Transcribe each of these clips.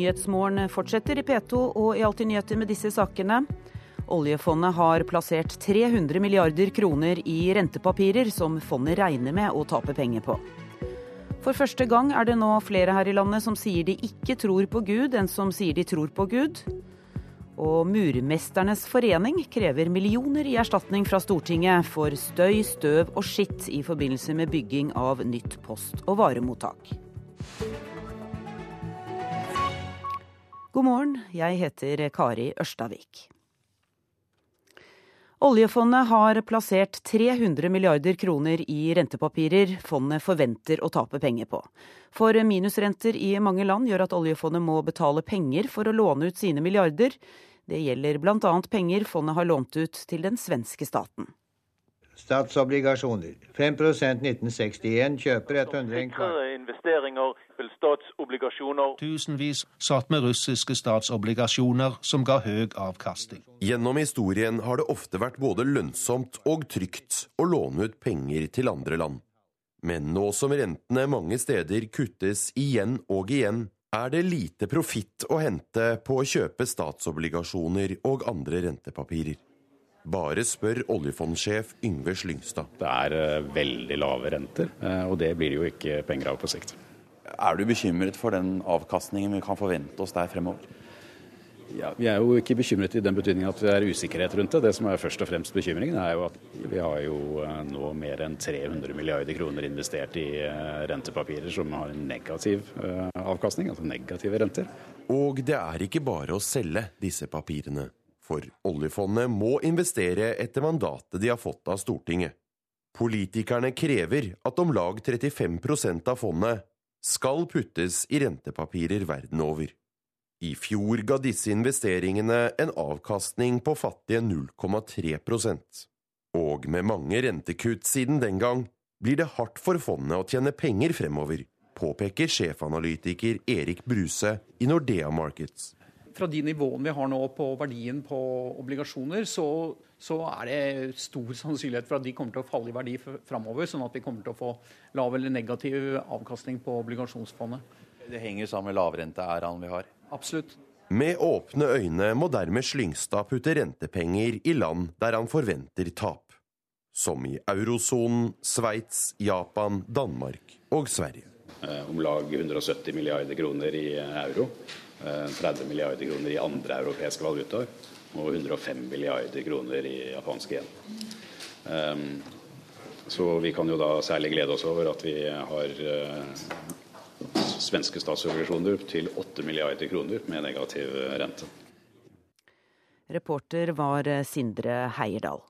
Nyhetsmorgen fortsetter i P2 og i Alltid nyheter med disse sakene. Oljefondet har plassert 300 milliarder kroner i rentepapirer som fondet regner med å tape penger på. For første gang er det nå flere her i landet som sier de ikke tror på Gud, enn som sier de tror på Gud. Og Murmesternes forening krever millioner i erstatning fra Stortinget for støy, støv og skitt i forbindelse med bygging av nytt post- og varemottak. God morgen, jeg heter Kari Ørstavik. Oljefondet har plassert 300 milliarder kroner i rentepapirer fondet forventer å tape penger på. For minusrenter i mange land gjør at oljefondet må betale penger for å låne ut sine milliarder. Det gjelder bl.a. penger fondet har lånt ut til den svenske staten. Statsobligasjoner. 5% 1961 kjøper 100 investeringer til statsobligasjoner. Tusenvis satt med russiske statsobligasjoner som ga høy avkastning. Gjennom historien har det ofte vært både lønnsomt og trygt å låne ut penger til andre land. Men nå som rentene mange steder kuttes igjen og igjen, er det lite profitt å hente på å kjøpe statsobligasjoner og andre rentepapirer. Bare spør oljefondsjef Yngve Slyngstad. Det er eh, veldig lave renter, eh, og det blir det jo ikke penger av på sikt. Er du bekymret for den avkastningen vi kan forvente oss der fremover? Ja, Vi er jo ikke bekymret i den betydning at det er usikkerhet rundt det. Det som er først og fremst bekymringen, er jo at vi har jo eh, nå mer enn 300 milliarder kroner investert i rentepapirer som har en negativ avkastning, altså negative renter. Og det er ikke bare å selge disse papirene. For oljefondet må investere etter mandatet de har fått av Stortinget. Politikerne krever at om lag 35% av fondet skal puttes i rentepapirer verden over. I fjor ga disse investeringene en avkastning på fattige 0,3% Og med mange rentekutt siden den gang blir det hardt for fondet å tjene penger fremover, påpeker sjefanalytiker Erik Bruse i Nordea Markets fra de nivåene vi har nå på verdien på obligasjoner, så, så, er det stor sannsynlighet for at de kommer til å falle i verdi framover, sånn at vi kommer til å få lav eller negativ avkastning på obligasjonsfondet. Det henger sammen med lavrenteæraen vi har? Absolutt. Med åpne øyne må dermed Slyngstad putte rentepenger i land der han forventer tap. Som i eurosonen, Sveits, Japan, Danmark og Sverige. Eh, om lag 170 milliarder kroner i euro. 30 eh, milliarder kroner i andre europeiske valutaer og 105 milliarder kroner i japansk yen. Ehm, så vi kan jo da særlig glede oss over at vi har eh, svenske statsobligasjoner til 8 milliarder kroner med negativ rente. Reporter var Sindre Heierdal.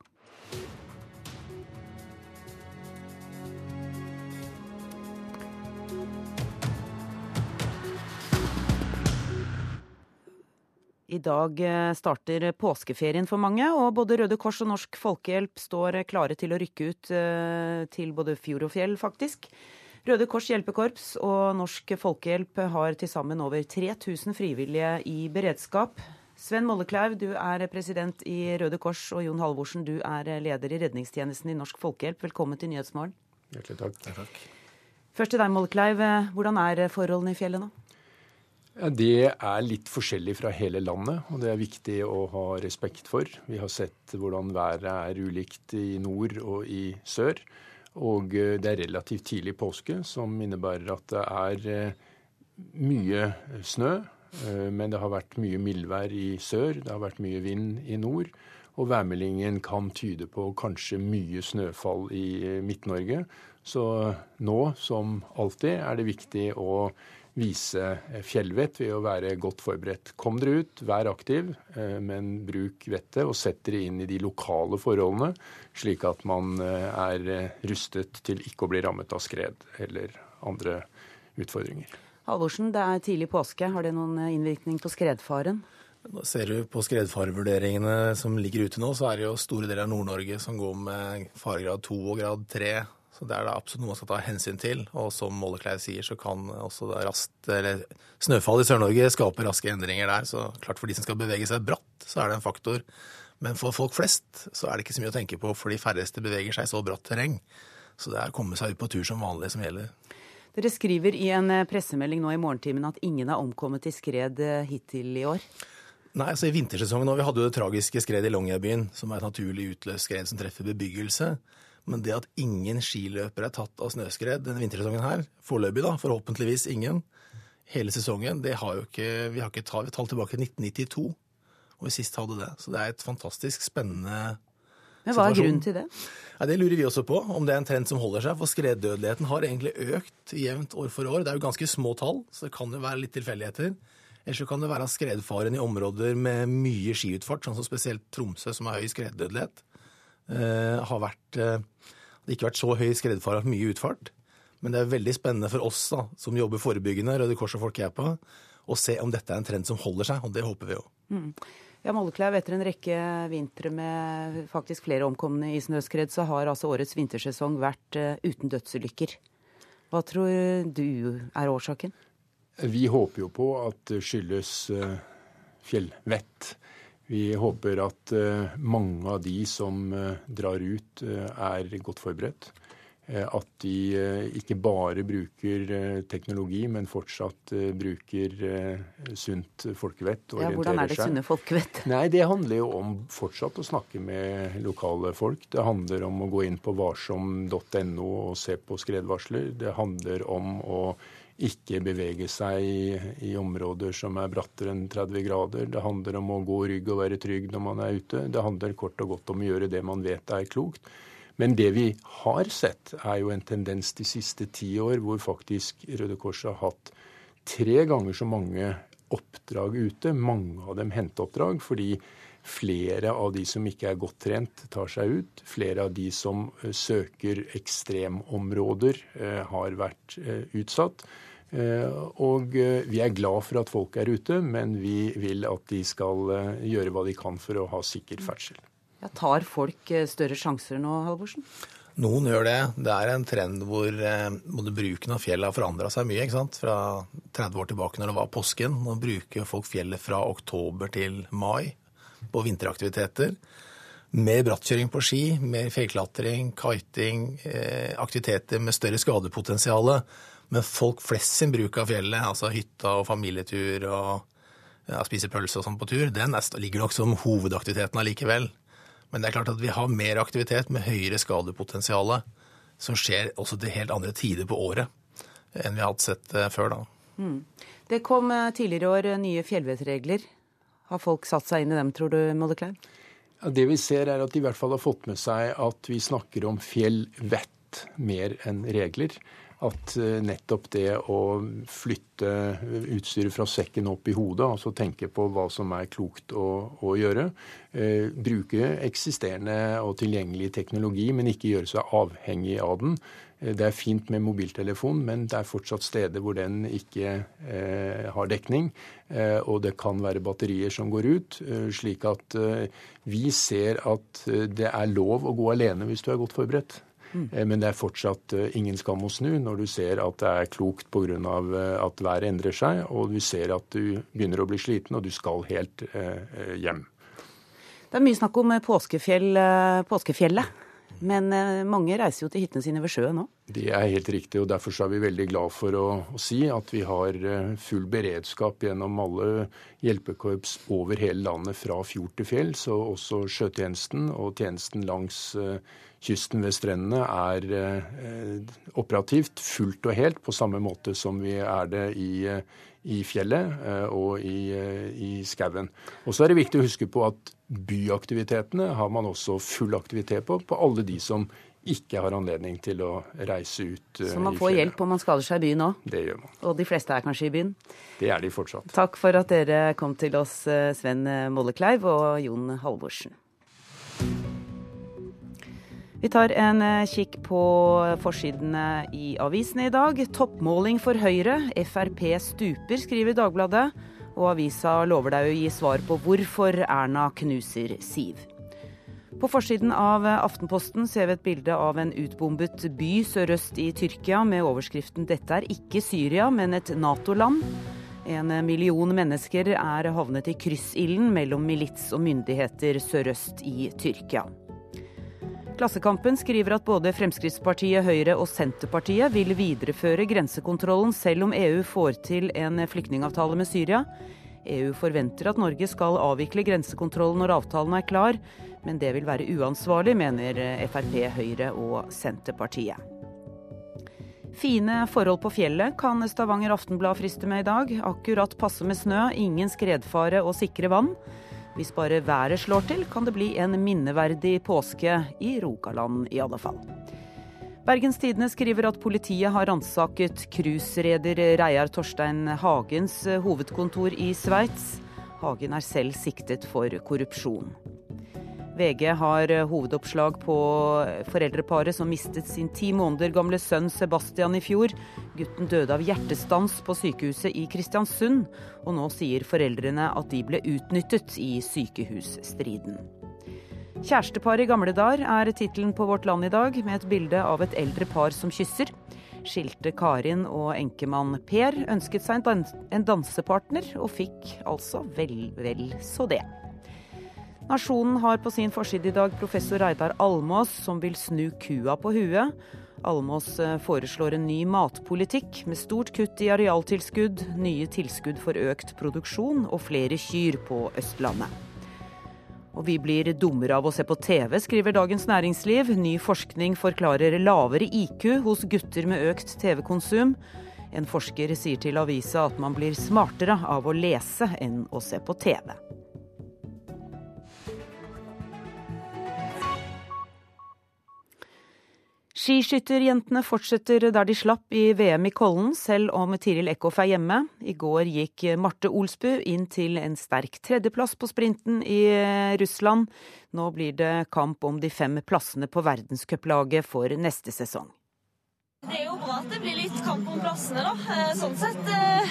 I dag eh, starter påskeferien for mange, og både Røde Kors og Norsk Folkehjelp står klare til å rykke ut eh, til både fjord og fjell, faktisk. Røde Kors hjelpekorps og Norsk Folkehjelp har til sammen over 3000 frivillige i beredskap. Sven Mollekleiv, du er president i Røde Kors, og Jon Halvorsen, du er leder i redningstjenesten i Norsk Folkehjelp. Velkommen til Nyhetsmorgen. Hjertelig takk. takk. Først til deg, Mollekleiv. Hvordan er forholdene i fjellet nå? Det er litt forskjellig fra hele landet, og det er viktig å ha respekt for. Vi har sett hvordan været er ulikt i nord og i sør. Og eh, det er relativt tidlig påske, som innebærer at det er eh, mye snø. Eh, men det har vært mye mildvær i sør, det har vært mye vind i nord. Og værmeldingen kan tyde på kanskje mye snøfall i Midt-Norge. Så nå, som alltid, er det viktig å vise fjellvett ved å være godt forberedt. Kom dere ut, vær aktiv, eh, men bruk vettet og sett dere inn i de lokale forholdene, slik at man eh, er eh, rustet til ikke å bli rammet av skred eller andre utfordringer. Halvorsen, det er tidlig påske. Har det noen innvirkning på skredfaren? Nå ser du På skredfarevurderingene som ligger ute nå, så er det jo store deler av Nord-Norge som går med faregrad 2 og grad 3 så Det er da absolutt noe man skal ta hensyn til. Og som Mollekleiv sier, så kan også rast, eller snøfall i Sør-Norge skape raske endringer der. Så klart for de som skal bevege seg bratt, så er det en faktor. Men for folk flest så er det ikke så mye å tenke på, for de færreste beveger seg i så bratt terreng. Så det er å komme seg ut på tur som vanlig som gjelder. Dere skriver i en eh, pressemelding nå i morgentimen at ingen har omkommet i skred eh, hittil i år. Nei, altså I vintersesongen nå, vi hadde jo det tragiske skredet i Longyearbyen, som er et naturlig utløst skred som treffer bebyggelse. Men det at ingen skiløpere er tatt av snøskred denne vintersesongen her, foreløpig da, forhåpentligvis ingen, hele sesongen, det har jo ikke, vi har ikke tall, vi tall tilbake til 1992, og vi sist hadde det. Så det er et fantastisk spennende Men hva er grunnen til det? Ja, det lurer vi også på, om det er en trend som holder seg. For skreddødeligheten har egentlig økt jevnt år for år. Det er jo ganske små tall, så det kan jo være litt tilfeldigheter. Eller så kan det være skredfaren i områder med mye skiutfart, sånn som spesielt Tromsø, som har høy skreddødelighet, har vært eh, Det har ikke vært så høy skredfare mye utfart. Men det er veldig spennende for oss da, som jobber forebyggende, Røde Kors og Folkehjelpa, å se om dette er en trend som holder seg, og det håper vi jo. Mm. Ja, Mollekleiv, etter en rekke vintre med faktisk flere omkomne i snøskred, så har altså årets vintersesong vært uh, uten dødsulykker. Hva tror du er årsaken? Vi håper jo på at det skyldes uh, fjellvett. Vi håper at uh, mange av de som drar ut, er godt forberedt. At de ikke bare bruker teknologi, men fortsatt bruker sunt folkevett. og ja, Hvordan er det sunne folkevett? Nei, Det handler jo om fortsatt å snakke med lokale folk. Det handler om å gå inn på varsom.no og se på skredvarsler. Det handler om å ikke bevege seg i, i, områder som er brattere enn 30 grader. Det handler om å gå rygg og være trygg når man er ute. Det handler kort og godt om å gjøre det man vet er klokt. Men det vi har sett, er jo en tendens de siste ti år hvor faktisk Røde Kors har hatt tre ganger så mange oppdrag ute. Mange av dem henteoppdrag, fordi flere av de som ikke er godt trent, tar seg ut. Flere av de som søker ekstremområder, har vært utsatt. Og vi er glad for at folk er ute, men vi vil at de skal gjøre hva de kan for å ha sikker ferdsel. Ja, tar folk eh, større sjanser nå, Halvorsen? Noen gjør det. Det er en trend hvor eh, både bruken av fjellet har forandra seg mye. ikke sant? Fra 30 år tilbake når det var påsken. Nå bruker folk fjellet fra oktober til mai på vinteraktiviteter. Mer brattkjøring på ski, mer fjellklatring, kiting, eh, aktiviteter med større skadepotensial. Men folk flest sin bruk av fjellet, altså hytta og familietur og ja, spise pølse og sånn på tur, den er, ligger nok som hovedaktiviteten allikevel. Men det er klart at vi har mer aktivitet med høyere skadepotensial som skjer også til helt andre tider på året enn vi har hatt sett eh, før. da. Mm. Det kom eh, tidligere i år eh, nye fjellvettregler. Har folk satt seg inn i dem, tror du, Molleklein? Ja, det vi ser, er at de i hvert fall har fått med seg at vi snakker om fjellvett mer enn regler at eh, nettopp det å flytte utstyret fra sekken opp i hodet, altså tenke på hva som er klokt å, å gjøre, eh, bruke eksisterende og tilgjengelig teknologi, men ikke gjøre seg avhengig av den. Eh, det er fint med mobiltelefon, men det er fortsatt steder hvor den ikke eh, har dekning. Eh, og det kan være batterier som går ut. Eh, slik at vi ser at det er lov å gå alene hvis du er godt forberedt. Mm. Men det er fortsatt eh, ingen skam å snu når du ser at det er klokt pga. Eh, at været endrer seg, og du ser at du begynner å bli sliten og du skal helt hjem. Det er mye snakk om påskefjell, påskefjellet. Men mange reiser jo til hyttene sine ved sjøen nå? Det er helt riktig, og derfor er vi veldig glad for å, å, si at vi har full beredskap gjennom alle hjelpekorps over hele landet fra fjord til fjell. Så også sjøtjenesten og tjenesten langs kysten ved strendene er eh, operativt fullt og helt, på samme måte som vi er det i, i fjellet eh, og i, eh, i skauen. Og så er det viktig å huske på at byaktivitetene har man også full aktivitet på, på alle de som ikke har anledning til å reise ut Så man får hjelp om man skader seg i byen òg? Det gjør man. Og de fleste er kanskje i byen? Det er de fortsatt. Takk for at dere kom til oss, Sven Mollekleiv og Jon Halvorsen. Vi tar en eh, kikk på forsidene i avisene i dag. Toppmåling for Høyre. Frp stuper, skriver Dagbladet. Og avisa lover deg å gi svar på hvorfor Erna knuser Siv. På forsiden av Aftenposten ser vi et bilde av en utbombet by sørøst i Tyrkia med overskriften 'Dette er ikke Syria, men et Nato-land'. En million mennesker er havnet i kryssilden mellom milits og myndigheter sørøst i Tyrkia. Klassekampen skriver at både Fremskrittspartiet, Høyre og Senterpartiet vil videreføre grensekontrollen selv om EU får til en flyktningavtale med Syria. EU forventer at Norge skal avvikle grensekontrollen når avtalen er klar, men det vil være uansvarlig, mener Frp, Høyre og Senterpartiet. Fine forhold på fjellet kan Stavanger Aftenblad friste med i dag. Akkurat passe med snø, ingen skredfare og sikre vann. Hvis bare været slår til, kan det bli en minneverdig påske i Rogaland i alle fall. Bergens Tidende skriver at politiet har ransaket cruisereder Reiar Torstein Hagens hovedkontor i Sveits. Hagen er selv siktet for korrupsjon. VG har hovedoppslag på foreldreparet som mistet sin ti måneder gamle sønn Sebastian i fjor. Gutten døde av hjertestans på sykehuset i Kristiansund, og nå sier foreldrene at de ble utnyttet i sykehusstriden. Kjærestepar i gamle dager er tittelen på Vårt Land i dag, med et bilde av et eldre par som kysser. Skilte Karin og enkemann Per ønsket seg en dansepartner, og fikk altså vel, vel så det. Nasjonen har på sin forside i dag professor Reidar Almås, som vil snu kua på huet. Almås eh, foreslår en ny matpolitikk med stort kutt i arealtilskudd, nye tilskudd for økt produksjon og flere kyr på Østlandet. Og vi blir dummere av å se på TV, skriver Dagens Næringsliv. Ny forskning forklarer lavere IQ hos gutter med økt TV-konsum. En forsker sier til avisa at man blir smartere av å lese enn å se på TV. Skiskytterjentene fortsetter der de slapp i VM i Kollen, selv om Tiril Eckhoff er hjemme. I går gikk Marte Olsbu inn til en sterk tredjeplass på sprinten i Russland. Nå blir det kamp om de fem plassene på verdenscuplaget for neste sesong. Det er jo bra at det blir litt kamp om plassene, da. Eh, sånn sett. Eh,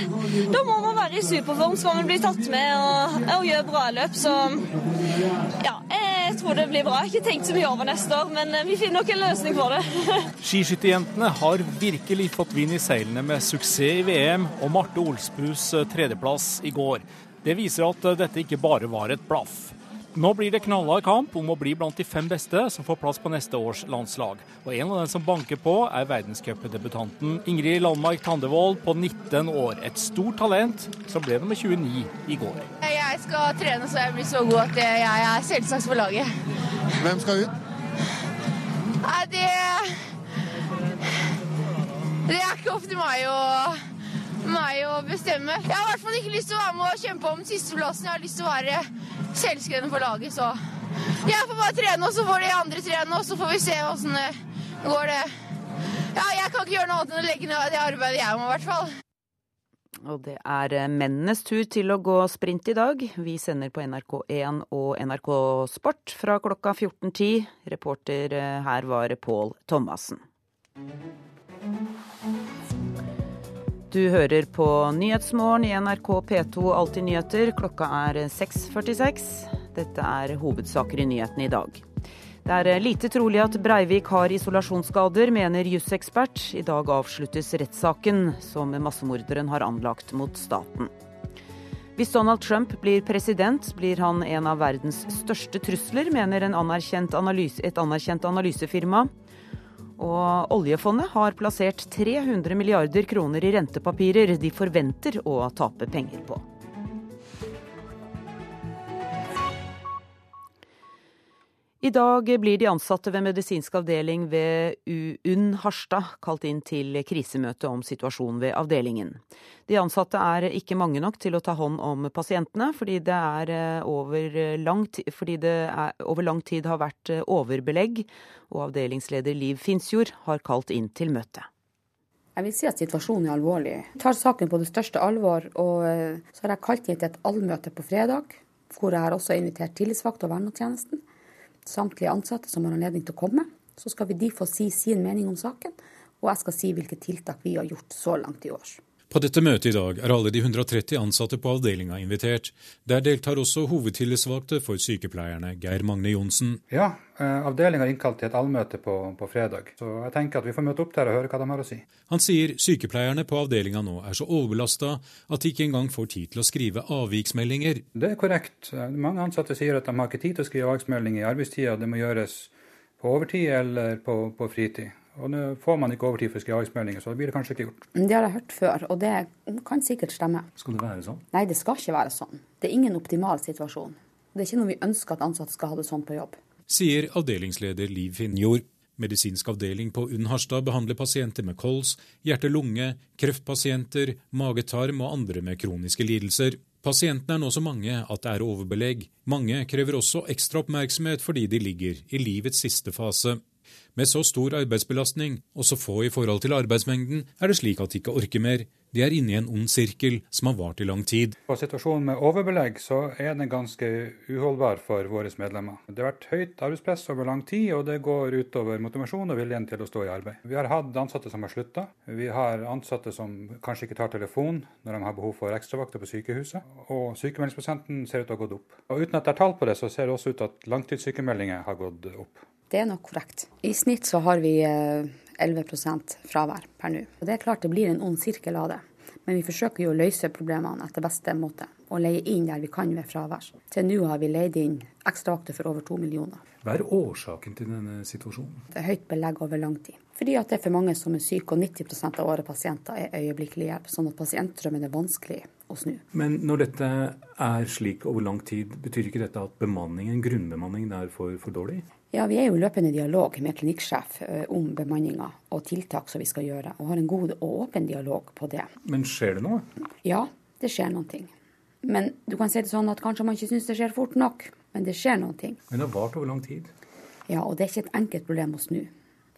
da må man være i superform, skal man bli tatt med og, og gjøre bra løp. Så ja, jeg tror det blir bra. Jeg har ikke tenkt så mye over neste år, men eh, vi finner nok en løsning for det. Skiskytterjentene har virkelig fått vind i seilene med suksess i VM og Marte Olsbus tredjeplass i går. Det viser at dette ikke bare var et blaff. Nå blir det knallhard kamp om å bli blant de fem beste som får plass på neste års landslag. Og En av dem som banker på, er verdenscupdebutanten Ingrid Landmark Tandevold på 19 år. Et stort talent som ble nummer 29 i går. Jeg skal trene så jeg blir så god at jeg er selvsagt for laget. Hvem skal ut? Nei, det Det er ikke opp til meg å meg å bestemme. Jeg har i hvert fall ikke lyst til å være med og kjempe om sisteplassen. Jeg har lyst til å være selvskreven for laget, så jeg får bare trene, og så får de andre trene, og så får vi se åssen det går. det. Ja, jeg kan ikke gjøre noe annet enn å legge ned det arbeidet jeg må, i hvert fall. Og det er eh, mennenes tur til å gå sprint i dag. Vi sender på NRK1 og NRK Sport fra klokka 14.10. Reporter eh, her var Pål Thomassen. Du hører på Nyhetsmorgen i NRK P2 Alltid nyheter. Klokka er 6.46. Dette er hovedsaker i nyhetene i dag. Det er lite trolig at Breivik har isolasjonsskader, mener jusekspert. I dag avsluttes rettssaken som massemorderen har anlagt mot staten. Hvis Donald Trump blir president, blir han en av verdens største trusler, mener anerkjent analyse, et anerkjent analysefirma. Og oljefondet har plassert 300 milliarder kroner i rentepapirer de forventer å tape penger på. I dag blir de ansatte ved medisinsk avdeling ved UUN Harstad kalt inn til krisemøte om situasjonen ved avdelingen. De ansatte er ikke mange nok til å ta hånd om pasientene, fordi det, eh, over lang, fordi det over lang tid har vært eh, overbelegg, og avdelingsleder Liv Finsjord har kalt inn til møte. Jeg vil si at situasjonen er alvorlig. Jeg tar saken på det største alvor, og eh, så har jeg kalt inn til et allmøte på fredag, hvor jeg har også invitert tillitsvalgte og vernetjenesten samtlige ansatte som har anledning til å komme. Så skal vi de få si sin mening om saken, og jeg skal si hvilke tiltak vi har gjort så langt i år. På dette møtet i dag er alle de 130 ansatte på avdelinga invitert. Der deltar også hovedtillitsvalgte for sykepleierne, Geir Magne Johnsen. Ja, eh, avdelinga er innkalt til et allmøte på, på, fredag, så jeg tenker at vi får møte opp der og høre hva de har å si. Han sier sykepleierne på avdelinga nå er så overbelasta at de ikke engang får tid til å skrive avviksmeldinger. Det er korrekt. Mange ansatte sier at de har ikke tid til å skrive avviksmeldinger i arbeidstida. Det må gjøres På overtid eller på, på fritid. Og nå får man ikke overtid for skriveringsmeldinger, så det blir det kanskje ikke gjort. Det har jeg hørt før, og det kan sikkert stemme. Skal det være sånn? Nei, det skal ikke være sånn. Det er ingen optimal situasjon. Det er ikke noe vi ønsker at ansatte skal ha det sånn på jobb. Sier avdelingsleder Liv Finnjord. Medisinsk avdeling på UNN Harstad behandler pasienter med kols, hjerte-lunge, kreftpasienter, mage-tarm og andre med kroniske lidelser. Pasientene er nå så mange at det er overbelegg. Mange krever også ekstra oppmerksomhet fordi de ligger i livets siste fase. Med så stor arbeidsbelastning og så få i forhold til arbeidsmengden, er det slik at de ikke orker mer. De er inne i en ond sirkel som har vart i lang tid. På situasjonen med overbelegg så er den ganske uholdbar for våre medlemmer. Det har vært høyt arbeidspress over lang tid, og det går utover motivasjon og viljen til å stå i arbeid. Vi har hatt ansatte som har slutta. Vi har ansatte som kanskje ikke tar telefon når de har behov for ekstravakter på sykehuset. Og sykemeldingsprosenten ser ut til å ha gått opp. Og uten at det er tall på det, så ser det også ut til at langtidssykemeldinger har gått opp. Det er nok korrekt. I snitt så har vi 11% fravær per nå. Og Det er klart det blir en ond sirkel av det. Men vi forsøker jo å løse problemene etter beste måte, og leie inn der vi kan ved fravær. Til nå har vi leid inn ekstravakter for over to millioner. Hva er årsaken til denne situasjonen? Det er høyt belegg over lang tid. Fordi at det er for mange som er syke, og 90% av våre pasienter er øyeblikkelig hjelp. Sånn at pasientdrømmen er vanskelig å snu. Men når dette er slik over lang tid, betyr ikke dette at bemanningen, grunnbemanningen er for, for dårlig? Ja, Vi er jo i løpende dialog med klinikksjef om bemanninga og tiltak som vi skal gjøre, og har en god og åpen dialog på det. Men skjer det noe? Ja, det skjer noen ting. Men du kan si det sånn at kanskje man ikke syns det skjer fort nok, men det skjer noen ting. Men det har vart over lang tid? Ja, og det er ikke et enkelt problem å snu.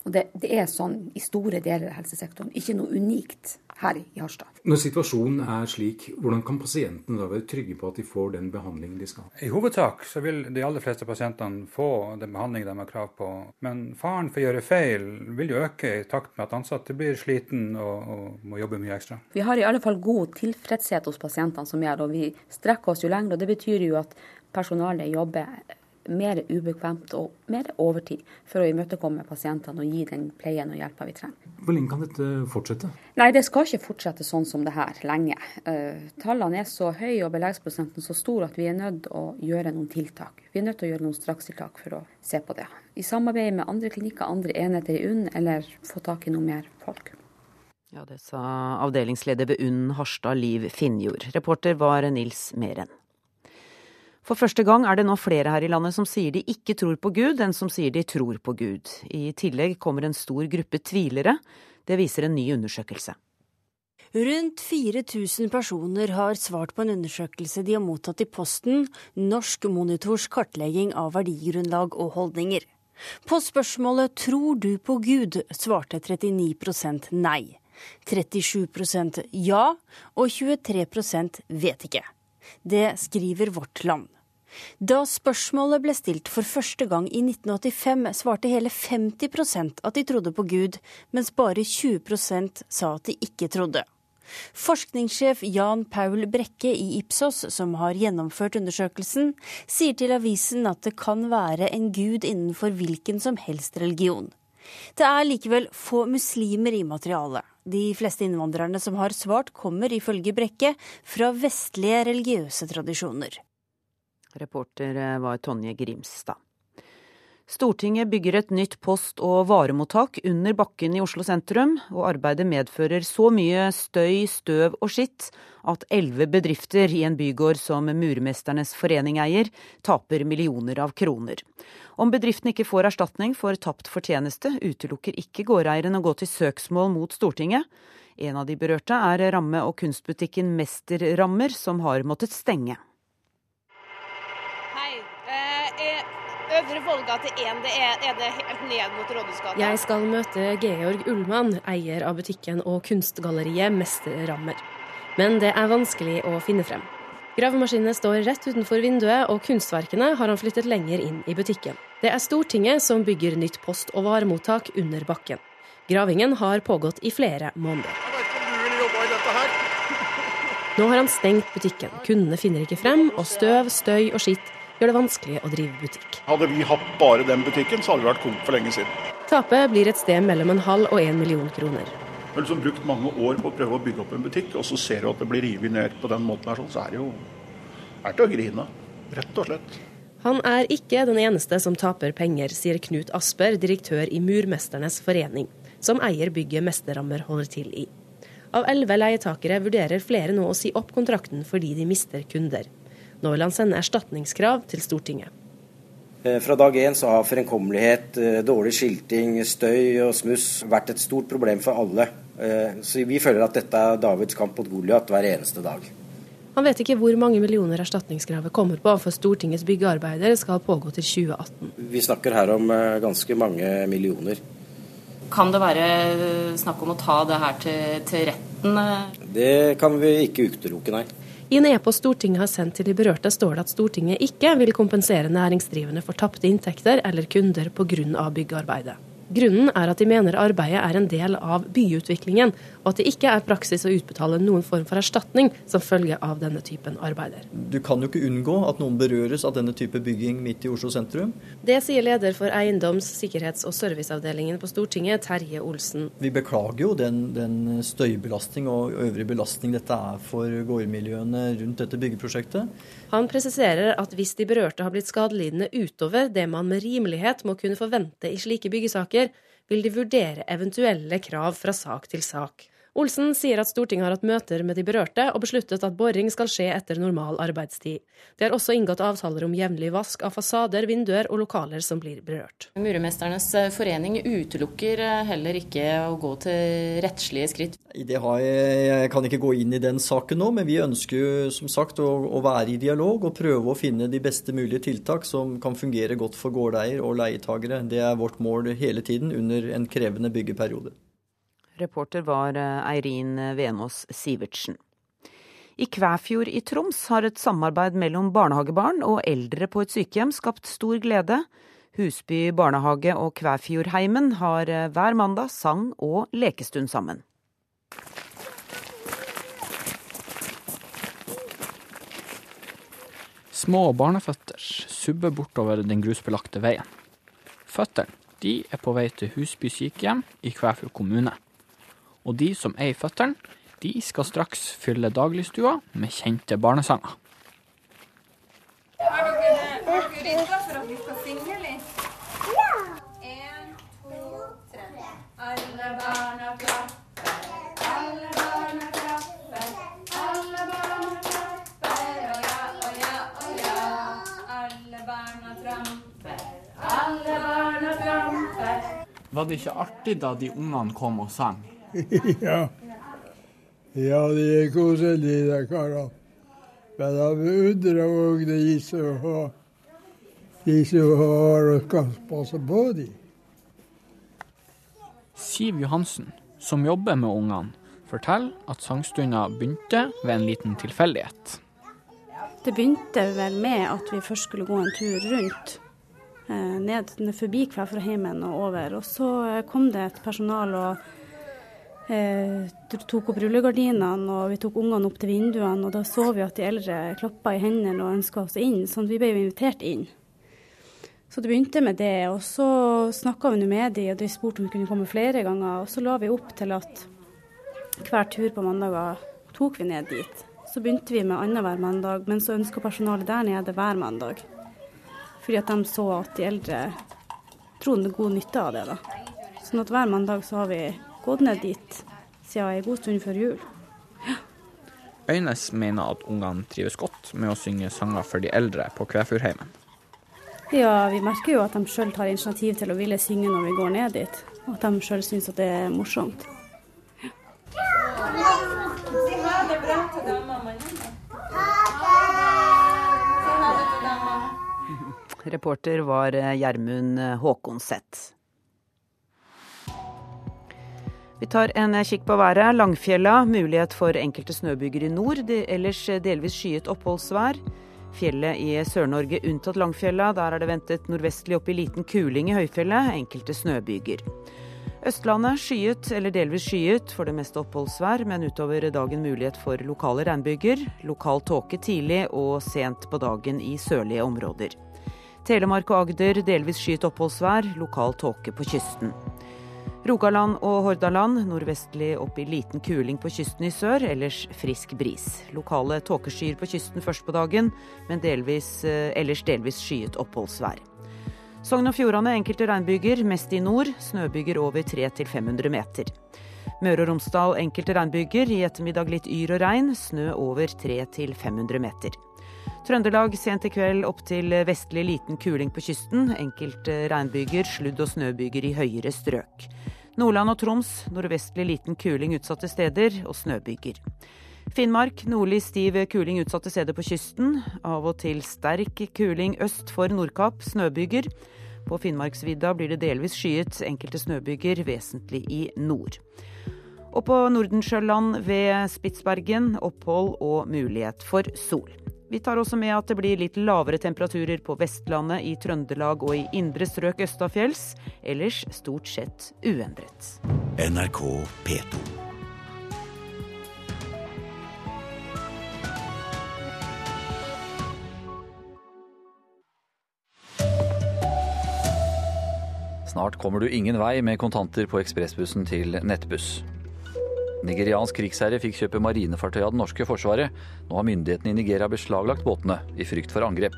Og det, det, er sånn i store deler av helsesektoren. Ikke noe unikt her i Harstad. Når situasjonen er slik, hvordan kan pasientene da være trygge på at de får den behandlingen de skal? ha? I hovedsak så vil de aller fleste pasientene få den behandlingen de har krav på. Men faren for å gjøre feil vil jo øke i takt med at ansatte blir sliten og, og må jobbe mye ekstra. Vi har i alle fall god tilfredshet hos pasientene som gjør, og vi strekker oss jo lenger. og Det betyr jo at personalet jobber mer ubekvemt og mer overtid for å imøtekomme pasientene og gi den pleien og hjelpa vi trenger. Hvor lenge kan dette fortsette? Nei, Det skal ikke fortsette sånn som det her lenge. Uh, tallene er så høye og beleggsprosenten så stor at vi er nødt til å gjøre noen tiltak. Vi er nødt til å gjøre noen strakstiltak for å se på det. I samarbeid med andre klinikker, andre enheter i UNN, eller få tak i noe mer folk. Ja, Det sa avdelingsleder ved UNN Harstad, Liv Finnjord. Reporter var Nils Meren. For første gang er det nå flere her i landet som sier de ikke tror på Gud, enn som sier de tror på Gud. I tillegg kommer en stor gruppe tvilere. Det viser en ny undersøkelse. Rundt 4000 personer har svart på en undersøkelse de har mottatt i posten, Norsk Monitors kartlegging av verdigrunnlag og holdninger. På spørsmålet 'Tror du på Gud?' svarte 39% nei. 37% ja, og 23% vet ikke. Det skriver Vårt Land. Da spørsmålet ble stilt for første gang i 1985, svarte hele 50% at de trodde på Gud, mens bare 20% sa at de ikke trodde. Forskningssjef Jan Paul Brekke i Ipsos, som har gjennomført undersøkelsen, sier til avisen at det kan være en gud innenfor hvilken som helst religion. Det er likevel få muslimer i materialet. De fleste innvandrerne som har svart, kommer ifølge Brekke fra vestlige religiøse tradisjoner. Reporter eh, var Tonje Grimstad. Stortinget bygger et nytt post- og varemottak under bakken i Oslo sentrum, og arbeidet medfører så mye støy, støv og skitt at elleve bedrifter i en bygård som Murmesternes forening eier, taper millioner av kroner. Om bedriften ikke får erstatning for tapt fortjeneste, utelukker ikke gårdeieren å gå til søksmål mot Stortinget. En av de berørte er ramme- og kunstbutikken Mesterrammer, som har måttet stenge. Øvre Vollgate 1 det er, er, det helt ned mot Rådhusgata. Jeg skal møte Georg Ullmann, eier av butikken og kunstgalleriet Mesterrammer. Men det er vanskelig å finne frem. Gravemaskinene står rett utenfor vinduet, og kunstverkene har han flyttet lenger inn i butikken. Det er Stortinget som bygger nytt post- og varemottak under bakken. Gravingen har pågått i flere måneder. Nå har han stengt butikken. Kundene finner ikke frem, og støv, støy og skitt gjør det vanskelig å drive butikk. Hadde vi hatt bare den butikken, så hadde vi vært konk for lenge siden. Tapet blir et sted mellom en halv og en million kroner. Vi har liksom brukt mange år på å prøve å bygge opp en butikk, og så ser du at det blir revet ned på den måten her, så er det jo er til å grine. Rett og slett. Han er ikke den eneste som taper penger, sier Knut Asper, direktør i Murmesternes forening, som eier bygget Mesterrammer holder til i. Av elleve leietakere vurderer flere nå å si opp kontrakten fordi de mister kunder. Nå vil han sende erstatningskrav til Stortinget. Eh, fra dag én så har fremkommelighet, eh, dårlig skilting, støy og smuss vært et stort problem for alle. Eh, så vi føler at dette er Davids kamp mot Goliat hver eneste dag. Han vet ikke hvor mange millioner erstatningskravet kommer på, for Stortingets byggearbeider skal pågå til 2018. Vi snakker her om ganske mange millioner. Kan det være snakk om å ta det her til, til retten? Det kan vi ikke utelukke, nei. I en e-post Stortinget har sendt til de berørte, står det at Stortinget ikke vil kompensere næringsdrivende for tapte inntekter eller kunder pga. byggearbeidet. Grunnen er at de mener arbeidet er en del av byutviklingen, og at det ikke er praksis å utbetale noen form for erstatning som følge av denne typen arbeider. Du kan jo ikke unngå at noen berøres av denne type bygging midt i Oslo sentrum. Det sier leder for eiendoms-, sikkerhets- og serviceavdelingen på Stortinget, Terje Olsen. Vi beklager jo den, den støybelastning og øvrig belastning dette er for gårdmiljøene rundt dette byggeprosjektet. Han presiserer at hvis de berørte har blitt skadelidende utover det man med rimelighet må kunne forvente i slike byggesaker, vil de vurdere eventuelle krav fra sak til sak. Olsen sier at Stortinget har hatt møter med de berørte og besluttet at boring skal skje etter normal arbeidstid. Det er også inngått avtaler om jevnlig vask av fasader, vinduer og lokaler som blir berørt. Murmesternes eh, forening utelukker eh, heller ikke å gå til rettslige skritt. Det har jeg, jeg kan ikke gå inn i den saken nå, men vi ønsker som sagt å, å være i dialog og prøve å finne de beste mulige tiltak som kan fungere godt for gårdeier og leietagere. Det er vårt mål hele tiden under en krevende byggeperiode. Reporter var eh, Eirin Venås Sivertsen. I Kvæfjord i Troms har et samarbeid mellom barnehagebarn og eldre på et sykehjem skapt stor glede. Husby barnehage og Kvæfjordheimen har eh, hver mandag sang og lekestund sammen. Små barneføtter subber bortover den grusbelagte veien. Føttene de er på vei til Husby sykehjem i Kvæfjord kommune. Og de som er i føttene, de skal straks fylle dagligstua med kjente barnesanger. Har dere, har for at vi skal synge litt? Ja! En, to, tre. Alle barna klapper, alle barna klapper, alle barna klapper, og ja, og. Alle barna tramper, alle barna tramper. Var det ikke artig da de ungene kom og sang? ja. Ja, de er koselige, de karene. Men jeg beundrer òg de som har de som har og skal passe på dem. Siv Johansen, som jobber med ungene, forteller at sangstunda begynte ved en liten tilfeldighet. Det begynte vel med at vi først skulle gå en tur rundt. Eh, ned, forbi Kvæfraheimen og over. Og så eh, kom det et personal og tok opp rullegardinene og vi tok ungene opp til vinduene. Og da så vi at de eldre klappa i hendene og ønska oss inn, så vi ble jo invitert inn. Så det begynte med det, og så snakka vi med de, og de spurte om vi kunne komme flere ganger. Og så la vi opp til at hver tur på mandager tok vi ned dit. Så begynte vi med annenhver mandag, men så ønska personalet der nede hver mandag. Fordi at de så at de eldre trodde god nytte av det. da. Sånn at hver mandag så har vi gått ned dit siden en god stund før jul. Ja. Øynes mener at ungene trives godt med å synge sanger for de eldre på Kvæfjordheimen. Ja, vi merker jo at de sjøl tar initiativ til å ville synge når vi går ned dit. Og at de sjøl syns at det er morsomt. Reporter var eh, Gjermund Håkonseth. Vi tar en kikk på været. Langfjella, mulighet for enkelte snøbyger i nord. Ellers delvis skyet oppholdsvær. Fjellet i Sør-Norge unntatt Langfjella. Der er det ventet nordvestlig opp i liten kuling i høyfjellet. Enkelte snøbyger. Østlandet skyet eller delvis skyet, for det meste oppholdsvær, men utover dagen mulighet for lokale regnbyger. Lokal tåke tidlig og sent på dagen i sørlige områder. Telemark og Agder delvis skyet oppholdsvær, lokal tåke på kysten. Rogaland og Hordaland nordvestlig opp i liten kuling på kysten i sør, ellers frisk bris. Lokale tåkeskyer på kysten først på dagen, men delvis, eh, ellers delvis skyet oppholdsvær. Sogn og Fjordane enkelte regnbyger, mest i nord. Snøbyger over 300-500 meter. Møre og Romsdal enkelte regnbyger, i ettermiddag litt yr og regn. Snø over 300-500 meter. Trøndelag sent i kveld opp til vestlig liten kuling på kysten. Enkelte regnbyger, sludd- og snøbyger i høyere strøk. Nordland og Troms nordvestlig liten kuling utsatte steder og snøbyger. Finnmark nordlig stiv kuling utsatte steder på kysten. Av og til sterk kuling øst for Nordkapp, snøbyger. På Finnmarksvidda blir det delvis skyet, enkelte snøbyger vesentlig i nord. Og på Nordensjøland ved Spitsbergen opphold og mulighet for sol. Vi tar også med at det blir litt lavere temperaturer på Vestlandet, i Trøndelag og i indre strøk østafjells. Ellers stort sett uendret. NRK P2. Snart kommer du ingen vei med kontanter på ekspressbussen til nettbuss. Nigeriansk krigsherre fikk kjøpe marinefartøy av det norske forsvaret. Nå har myndighetene i Nigeria beslaglagt båtene, i frykt for angrep.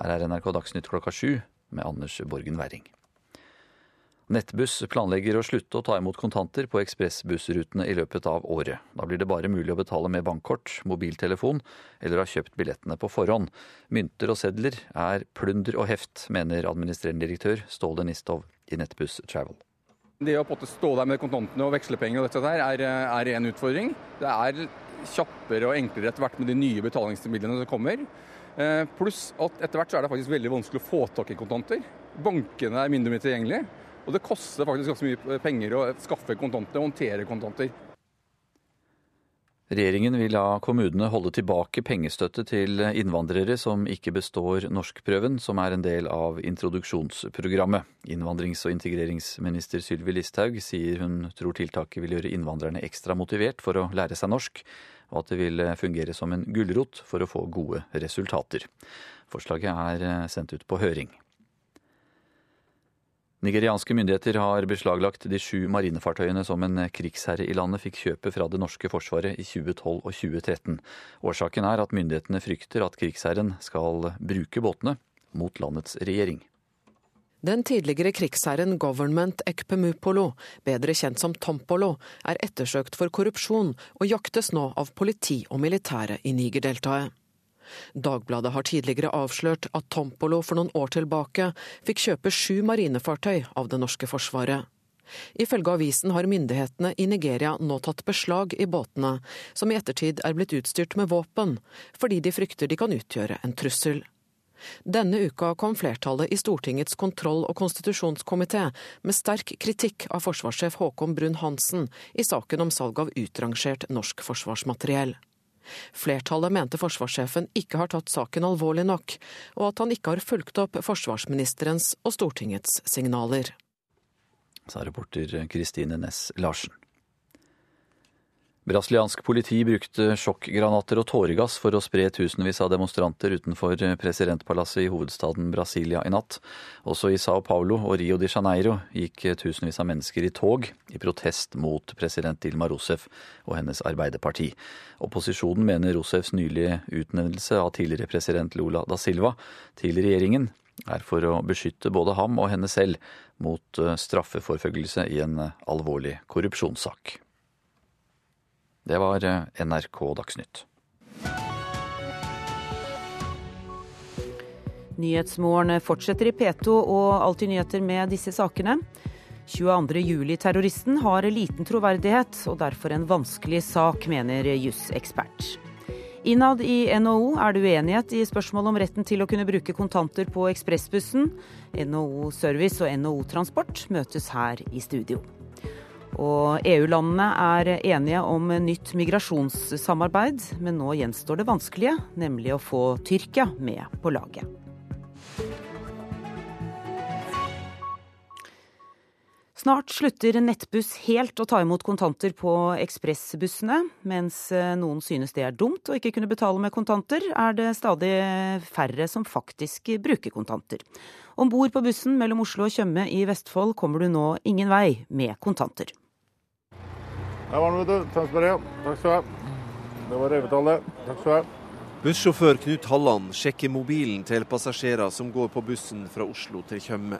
Her er NRK Dagsnytt klokka sju med Anders Borgen Werring. Nettbuss planlegger å slutte å ta imot kontanter på ekspressbussrutene i løpet av året. Da blir det bare mulig å betale med bankkort, mobiltelefon eller ha kjøpt billettene på forhånd. Mynter og sedler er plunder og heft, mener administrerende direktør Ståle Nistov i Nettbuss Travel. Det å stå der med kontantene og vekslepenger og dette der, er, er en utfordring. Det er kjappere og enklere etter hvert med de nye betalingsmidlene som kommer. Eh, pluss at etter hvert så er det faktisk veldig vanskelig å få tak i kontanter. Bankene er mindre og mindre tilgjengelige. Og det koster faktisk ganske mye penger å skaffe kontanter og håndtere kontanter. Regjeringen vil la kommunene holde tilbake pengestøtte til innvandrere som ikke består norskprøven, som er en del av introduksjonsprogrammet. Innvandrings- og integreringsminister Sylvi Listhaug sier hun tror tiltaket vil gjøre innvandrerne ekstra motivert for å lære seg norsk, og at det vil fungere som en gulrot for å få gode resultater. Forslaget er sendt ut på høring. Nigerianske myndigheter har beslaglagt de sju marinefartøyene som en krigsherre i landet fikk kjøpe fra det norske forsvaret i 2012 og 2013. Årsaken er at myndighetene frykter at krigsherren skal bruke båtene mot landets regjering. Den tidligere krigsherren Government Ekpemupolo, bedre kjent som Tompolo, er ettersøkt for korrupsjon og jaktes nå av politi og militære i Nigerdeltaet. Dagbladet har tidligere avslørt at Tompolo for noen år tilbake fikk kjøpe sju marinefartøy av det norske forsvaret. Ifølge avisen har myndighetene i Nigeria nå tatt beslag i båtene, som i ettertid er blitt utstyrt med våpen, fordi de frykter de kan utgjøre en trussel. Denne uka kom flertallet i Stortingets kontroll- og konstitusjonskomité med sterk kritikk av forsvarssjef Håkon Brun-Hansen i saken om salg av utrangert norsk forsvarsmateriell. Flertallet mente forsvarssjefen ikke har tatt saken alvorlig nok, og at han ikke har fulgt opp forsvarsministerens og Stortingets signaler. Sa reporter Kristine Næss Larsen. Brasiliansk politi brukte sjokkgranater og tåregass for å spre tusenvis av demonstranter utenfor presidentpalasset i hovedstaden Brasilia i natt. Også i Sao Paulo og Rio de Janeiro gikk tusenvis av mennesker i tog i protest mot president Dilma Rousef og hennes arbeiderparti. Opposisjonen mener Rousefs nylige utnevnelse av tidligere president Lula da Silva til regjeringen er for å beskytte både ham og henne selv mot straffeforfølgelse i en alvorlig korrupsjonssak. Det var NRK Dagsnytt. Nyhetsmorgen fortsetter i P2 og Alltid nyheter med disse sakene. 22.07-terroristen har liten troverdighet og derfor en vanskelig sak, mener jusekspert. Innad i NHO er det uenighet i spørsmålet om retten til å kunne bruke kontanter på ekspressbussen. NHO Service og NHO Transport møtes her i studio. Og EU-landene er enige om nytt migrasjonssamarbeid, men nå gjenstår det vanskelige, nemlig å få Tyrkia med på laget. Snart slutter Nettbuss helt å ta imot kontanter på ekspressbussene. Mens eh, noen synes det er dumt å ikke kunne betale med kontanter, er det stadig færre som faktisk bruker kontanter. Om bord på bussen mellom Oslo og Tjøme i Vestfold kommer du nå ingen vei med kontanter. Der var den, vet du. Tønsberg, ja. Takk skal du ha. Det var revetallet. Takk skal du ha. Bussjåfør Knut Halland sjekker mobilen til passasjerer som går på bussen fra Oslo til Tjøme.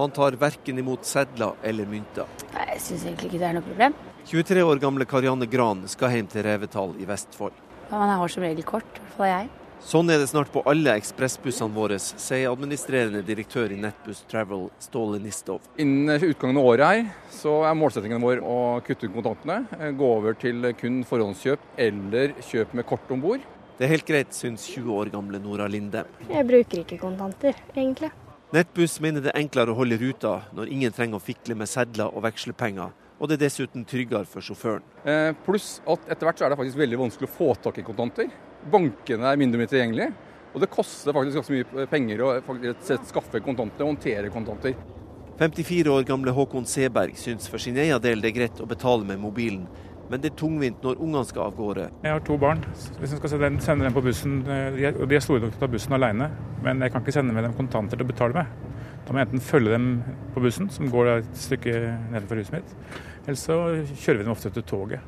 Han tar verken imot sedler eller mynter. Nei, Jeg syns egentlig ikke det er noe problem. 23 år gamle Karianne Gran skal hjem til Revetal i Vestfold. Man har som regel kort, i hvert fall jeg. Sånn er det snart på alle ekspressbussene våre, sier administrerende direktør i Nettbuss Travel, Ståle Nistov. Innen utgangen av året her, så er målsettingen vår å kutte ut kontantene. eh, Gå over til kun forhåndskjøp eller kjøp med kort om bord. Det er helt greit, syns 20 år gamle Nora Linde. Jeg bruker ikke kontanter, egentlig. Nettbuss mener det er enklere å holde ruta når ingen trenger å fikle med sedler og vekslepenger, og det er dessuten tryggere for sjåføren. Eh, Pluss at etter hvert så er det faktisk veldig vanskelig å få tak i kontanter. Bankene er mindre og mindre tilgjengelige. Og det koster faktisk ganske mye penger å skaffe kontanter og håndtere kontanter. 54 år gamle Håkon Seberg syns for sin egen del det er greit å betale med mobilen, men det er tungvint når ungene skal av gårde. Jeg har to barn. Hvis jeg skal sende dem- på bussen, eh, de er, og de er store nok til å ta bussen alene, men jeg kan ikke sende med dem kontanter til å betale med. Da må jeg enten følge dem på bussen, som går et stykke nedenfor huset mitt, eller så kjører vi dem ofte til toget.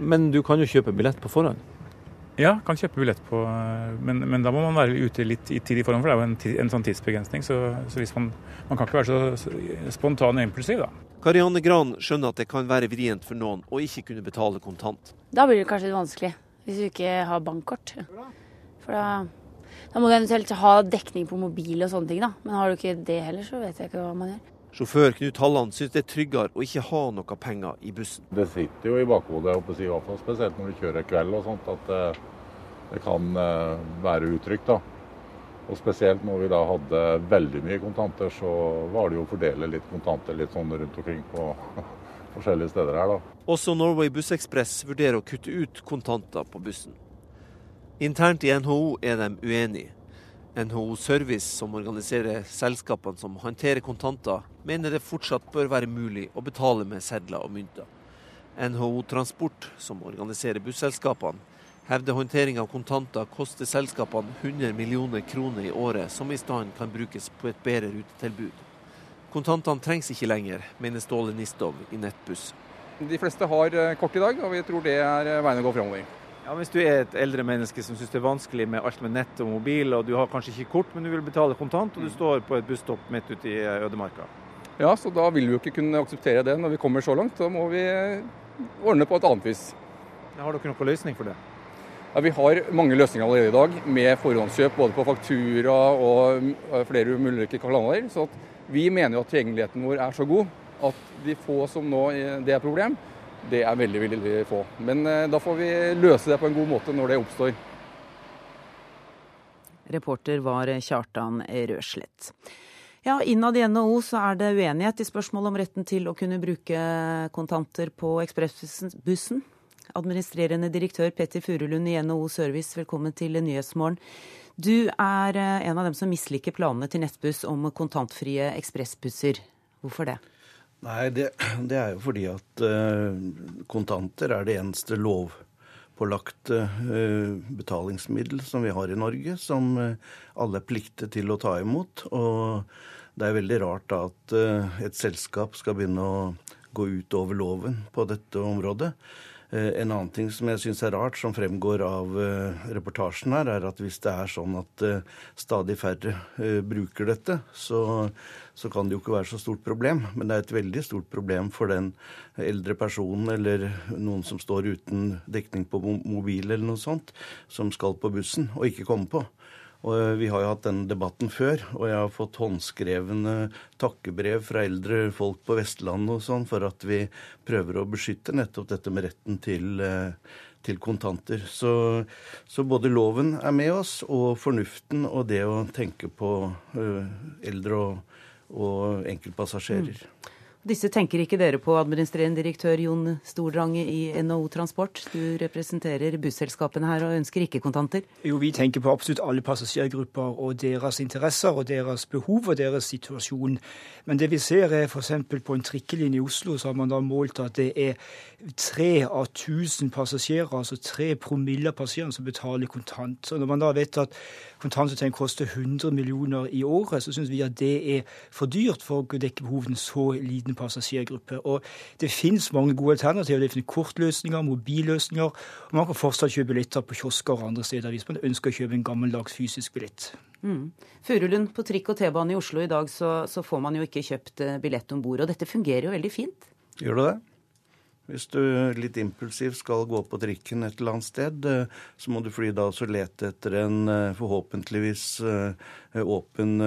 Men du kan jo kjøpe billett på forhånd? Ja, kan kjøpe billett på Men, men da må man være ute litt i tid i forhånd, for det er jo en, en sånn tidsbegrensning. Så, så hvis man, man kan ikke være så, så spontan og impulsiv, da. Karianne Gran skjønner at det kan være vrient for noen å ikke kunne betale kontant. Da blir det kanskje litt vanskelig, hvis du ikke har bankkort. For da, da må du eventuelt ha dekning på mobil og sånne ting, da. Men har du ikke det heller, så vet jeg ikke hva man gjør. Sjåfør Knut Halland syns det er tryggere å ikke ha noe penger i bussen. Det sitter jo i bakhodet, i hvert fall spesielt når du kjører kveld og sånt, at eh, det kan eh, være utrygt. da. Og Spesielt når vi da hadde veldig mye kontanter, så var det jo å fordele litt kontanter litt sånn rundt omkring på forskjellige steder her. da. Også Norway Bussekspress vurderer å kutte ut kontanter på bussen. Internt i NHO er de uenige. NHO Service, som organiserer selskapene som håndterer kontanter, mener det fortsatt bør være mulig å betale med sedler og mynter. NHO Transport, som organiserer busselskapene, hevder håndtering av kontanter koster selskapene 100 millioner kroner i året, som i stedet kan brukes på et bedre rutetilbud. Kontantene trengs ikke lenger, mener Ståle Nistov i Nettbuss. De fleste har eh, kort i dag, og vi tror det er eh, veien å gå fremover. Ja, Hvis du er et eldre menneske som syns det er vanskelig med alt med nett og mobil, og du har kanskje ikke kort, men du vil betale kontant, og du står på et busstopp midt ute i eh, ødemarka. Ja, så da vil vi jo ikke kunne akseptere det når vi kommer så langt. Da må vi eh, ordne på et annet vis. Har dere noen løsning for det? Ja, Vi har mange løsninger allerede i dag, med forhåndskjøp både på faktura og eh, flere ulike kanaler. Så vi mener jo at tilgjengeligheten vår er så god at de få som nå eh, det er problem, det er veldig, veldig få. Men eh, da får vi løse det på en god måte når det oppstår. Reporter var Kjartan Røslett. Ja, Innad i NHO er det uenighet i spørsmålet om retten til å kunne bruke kontanter på ekspressbussen. Administrerende direktør Petter Furulund i NHO Service, velkommen til Nyhetsmorgen. Du er eh, en av dem som misliker planene til Nettbuss om kontantfrie ekspressbusser. Hvorfor det? Nei, det, det er jo fordi at eh, kontanter er det eneste lovpålagte eh, betalingsmiddel som vi har i Norge, som eh, alle er pliktet til å ta imot. Og det er veldig rart da at et selskap skal begynne å gå utover loven på dette området. Eh, En annen ting som jeg syns er rart, som fremgår av eh, reportasjen her, er at hvis det er sånn at eh, stadig færre bruker dette, så, så kan det jo ikke være så stort problem. Men det er et veldig stort problem for den eldre personen eller noen som står uten dekning på mobil eller noe sånt, som skal på bussen og ikke kommer på. Og eh, Vi har jo hatt denne debatten før, og jeg har fått håndskrevne takkebrev fra eldre folk på Vestlandet og sånn for at vi prøver å beskytte nettopp dette med retten til, eh, til kontanter. Så, så både loven er med oss, og fornuften og det å tenke på eh, eldre og, og enkeltpassasjerer. Disse tenker ikke dere på, administrerende direktør Jon Stordrange i NHO Transport. Du representerer busselskapene her og ønsker ikke kontanter? Jo, vi tenker på absolutt alle passasjergrupper og deres interesser og deres behov og deres situasjon. Men det vi ser er f.eks. på en trikkelinje i Oslo, så har man da målt at det er tre av 1000 passasjerer, altså tre promille av passasjerene, som betaler kontant. Så når man da vet at kontantsystem koster 100 millioner i året, så syns vi at det er for dyrt for å dekke behovene så liten passasjergruppe. Og det finnes mange gode alternativer. Det finnes kortløsninger, mobilløsninger. og Man kan fortsatt kjøpe billetter på kiosker og andre steder hvis man ønsker å kjøpe en gammeldags fysisk billett. Mm. Furulund, på trikk og T-bane i Oslo i dag så, så, får man jo ikke kjøpt eh, billett om bord. Og dette fungerer jo veldig fint. Gjør det det? Hvis du litt impulsivt skal gå på trikken et eller annet sted, eh, så må du fly da også lete etter en eh, forhåpentligvis åpen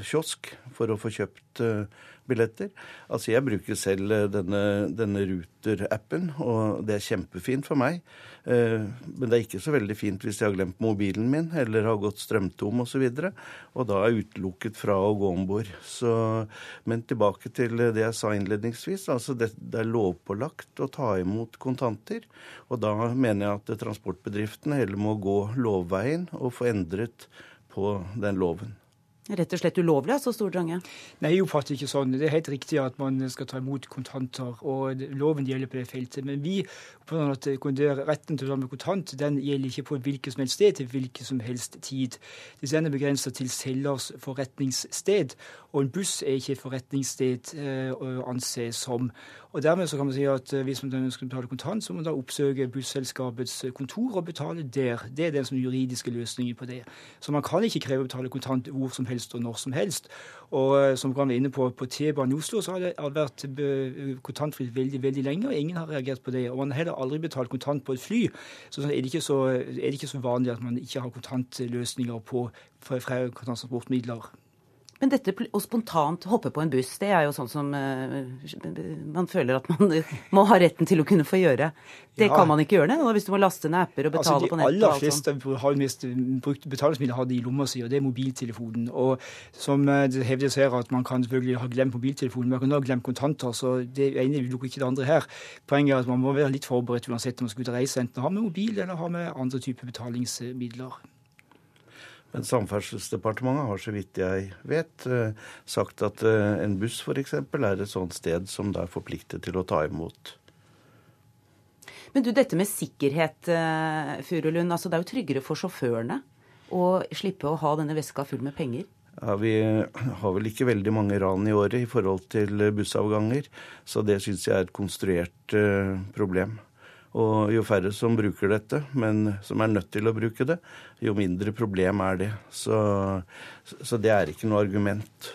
kiosk for å få kjøpt billetter. Altså Jeg bruker selv eh, denne, denne Ruter-appen, og det er kjempefint for meg. Eh, men det er ikke så veldig fint hvis jeg har glemt mobilen min eller har gått strømtom osv. Og, så og da er jeg utelukket fra å gå om bord. Men tilbake til det jeg sa innledningsvis. altså det, det, er lovpålagt å ta imot kontanter. Og da mener jeg at transportbedriftene heller må gå lovveien og få endret på den loven. Rett og slett ulovlig, altså, Stordrange? Nei, jeg oppfatter ikke sånn. Det er helt riktig at man skal ta imot kontanter, og loven gjelder på det feltet. Men vi at retten til å ta med kontant den gjelder ikke på hvilket som helst sted til hvilken som helst tid. Den er begrenset til selgers forretningssted, og en buss er ikke et forretningssted eh, å anse som. Og Dermed så kan man si at eh, hvis man ønsker å betale kontant, så må man da oppsøke busselskapets kontor og betale der. Det er den som juridiske løsningen på det. Så man kan ikke kreve å betale kontant hvor som helst og når som helst. Og eh, som kan være inne på, på T-banen i Oslo, så har det vært kontantfritt veldig veldig lenge, og ingen har reagert på det. Og man har heller aldri betalt kontant på et fly. Så er det ikke så, er det ikke så vanlig at man ikke har kontantløsninger på fra transportmidler. Men dette å spontant hoppe på en buss, det er jo sånn som uh, man føler at man må ha retten til å kunne få gjøre. Det ja. kan man ikke gjøre det hvis du må laste ned apper og betale altså, på nettet. De aller fleste har mest brukt betalingsmidler har de i lomma si, og det er mobiltelefonen. Og som eh, det hevdes her, at man kan selvfølgelig ha glemt mobiltelefonen, men man kan ha glemt kontanter. Så det ene lukker ikke det andre her. Poenget er at man må være litt forberedt uansett om man skal ut og reise, enten ha med mobil eller ha med andre typer betalingsmidler. Men Samferdselsdepartementet har, så vidt jeg vet, eh, sagt at eh, en buss f.eks. er et sånt sted som det er forpliktet til å ta imot. Men du, dette med sikkerhet, eh, Furulund. Altså, det er jo tryggere for sjåførene å slippe å ha denne veska full med penger? Ja, Vi har vel ikke veldig mange ran i året i forhold til bussavganger, så det syns jeg er et konstruert problem. Og jo færre som bruker dette, men som er nødt til å bruke det, jo mindre problem er det. Så, så det er ikke noe argument.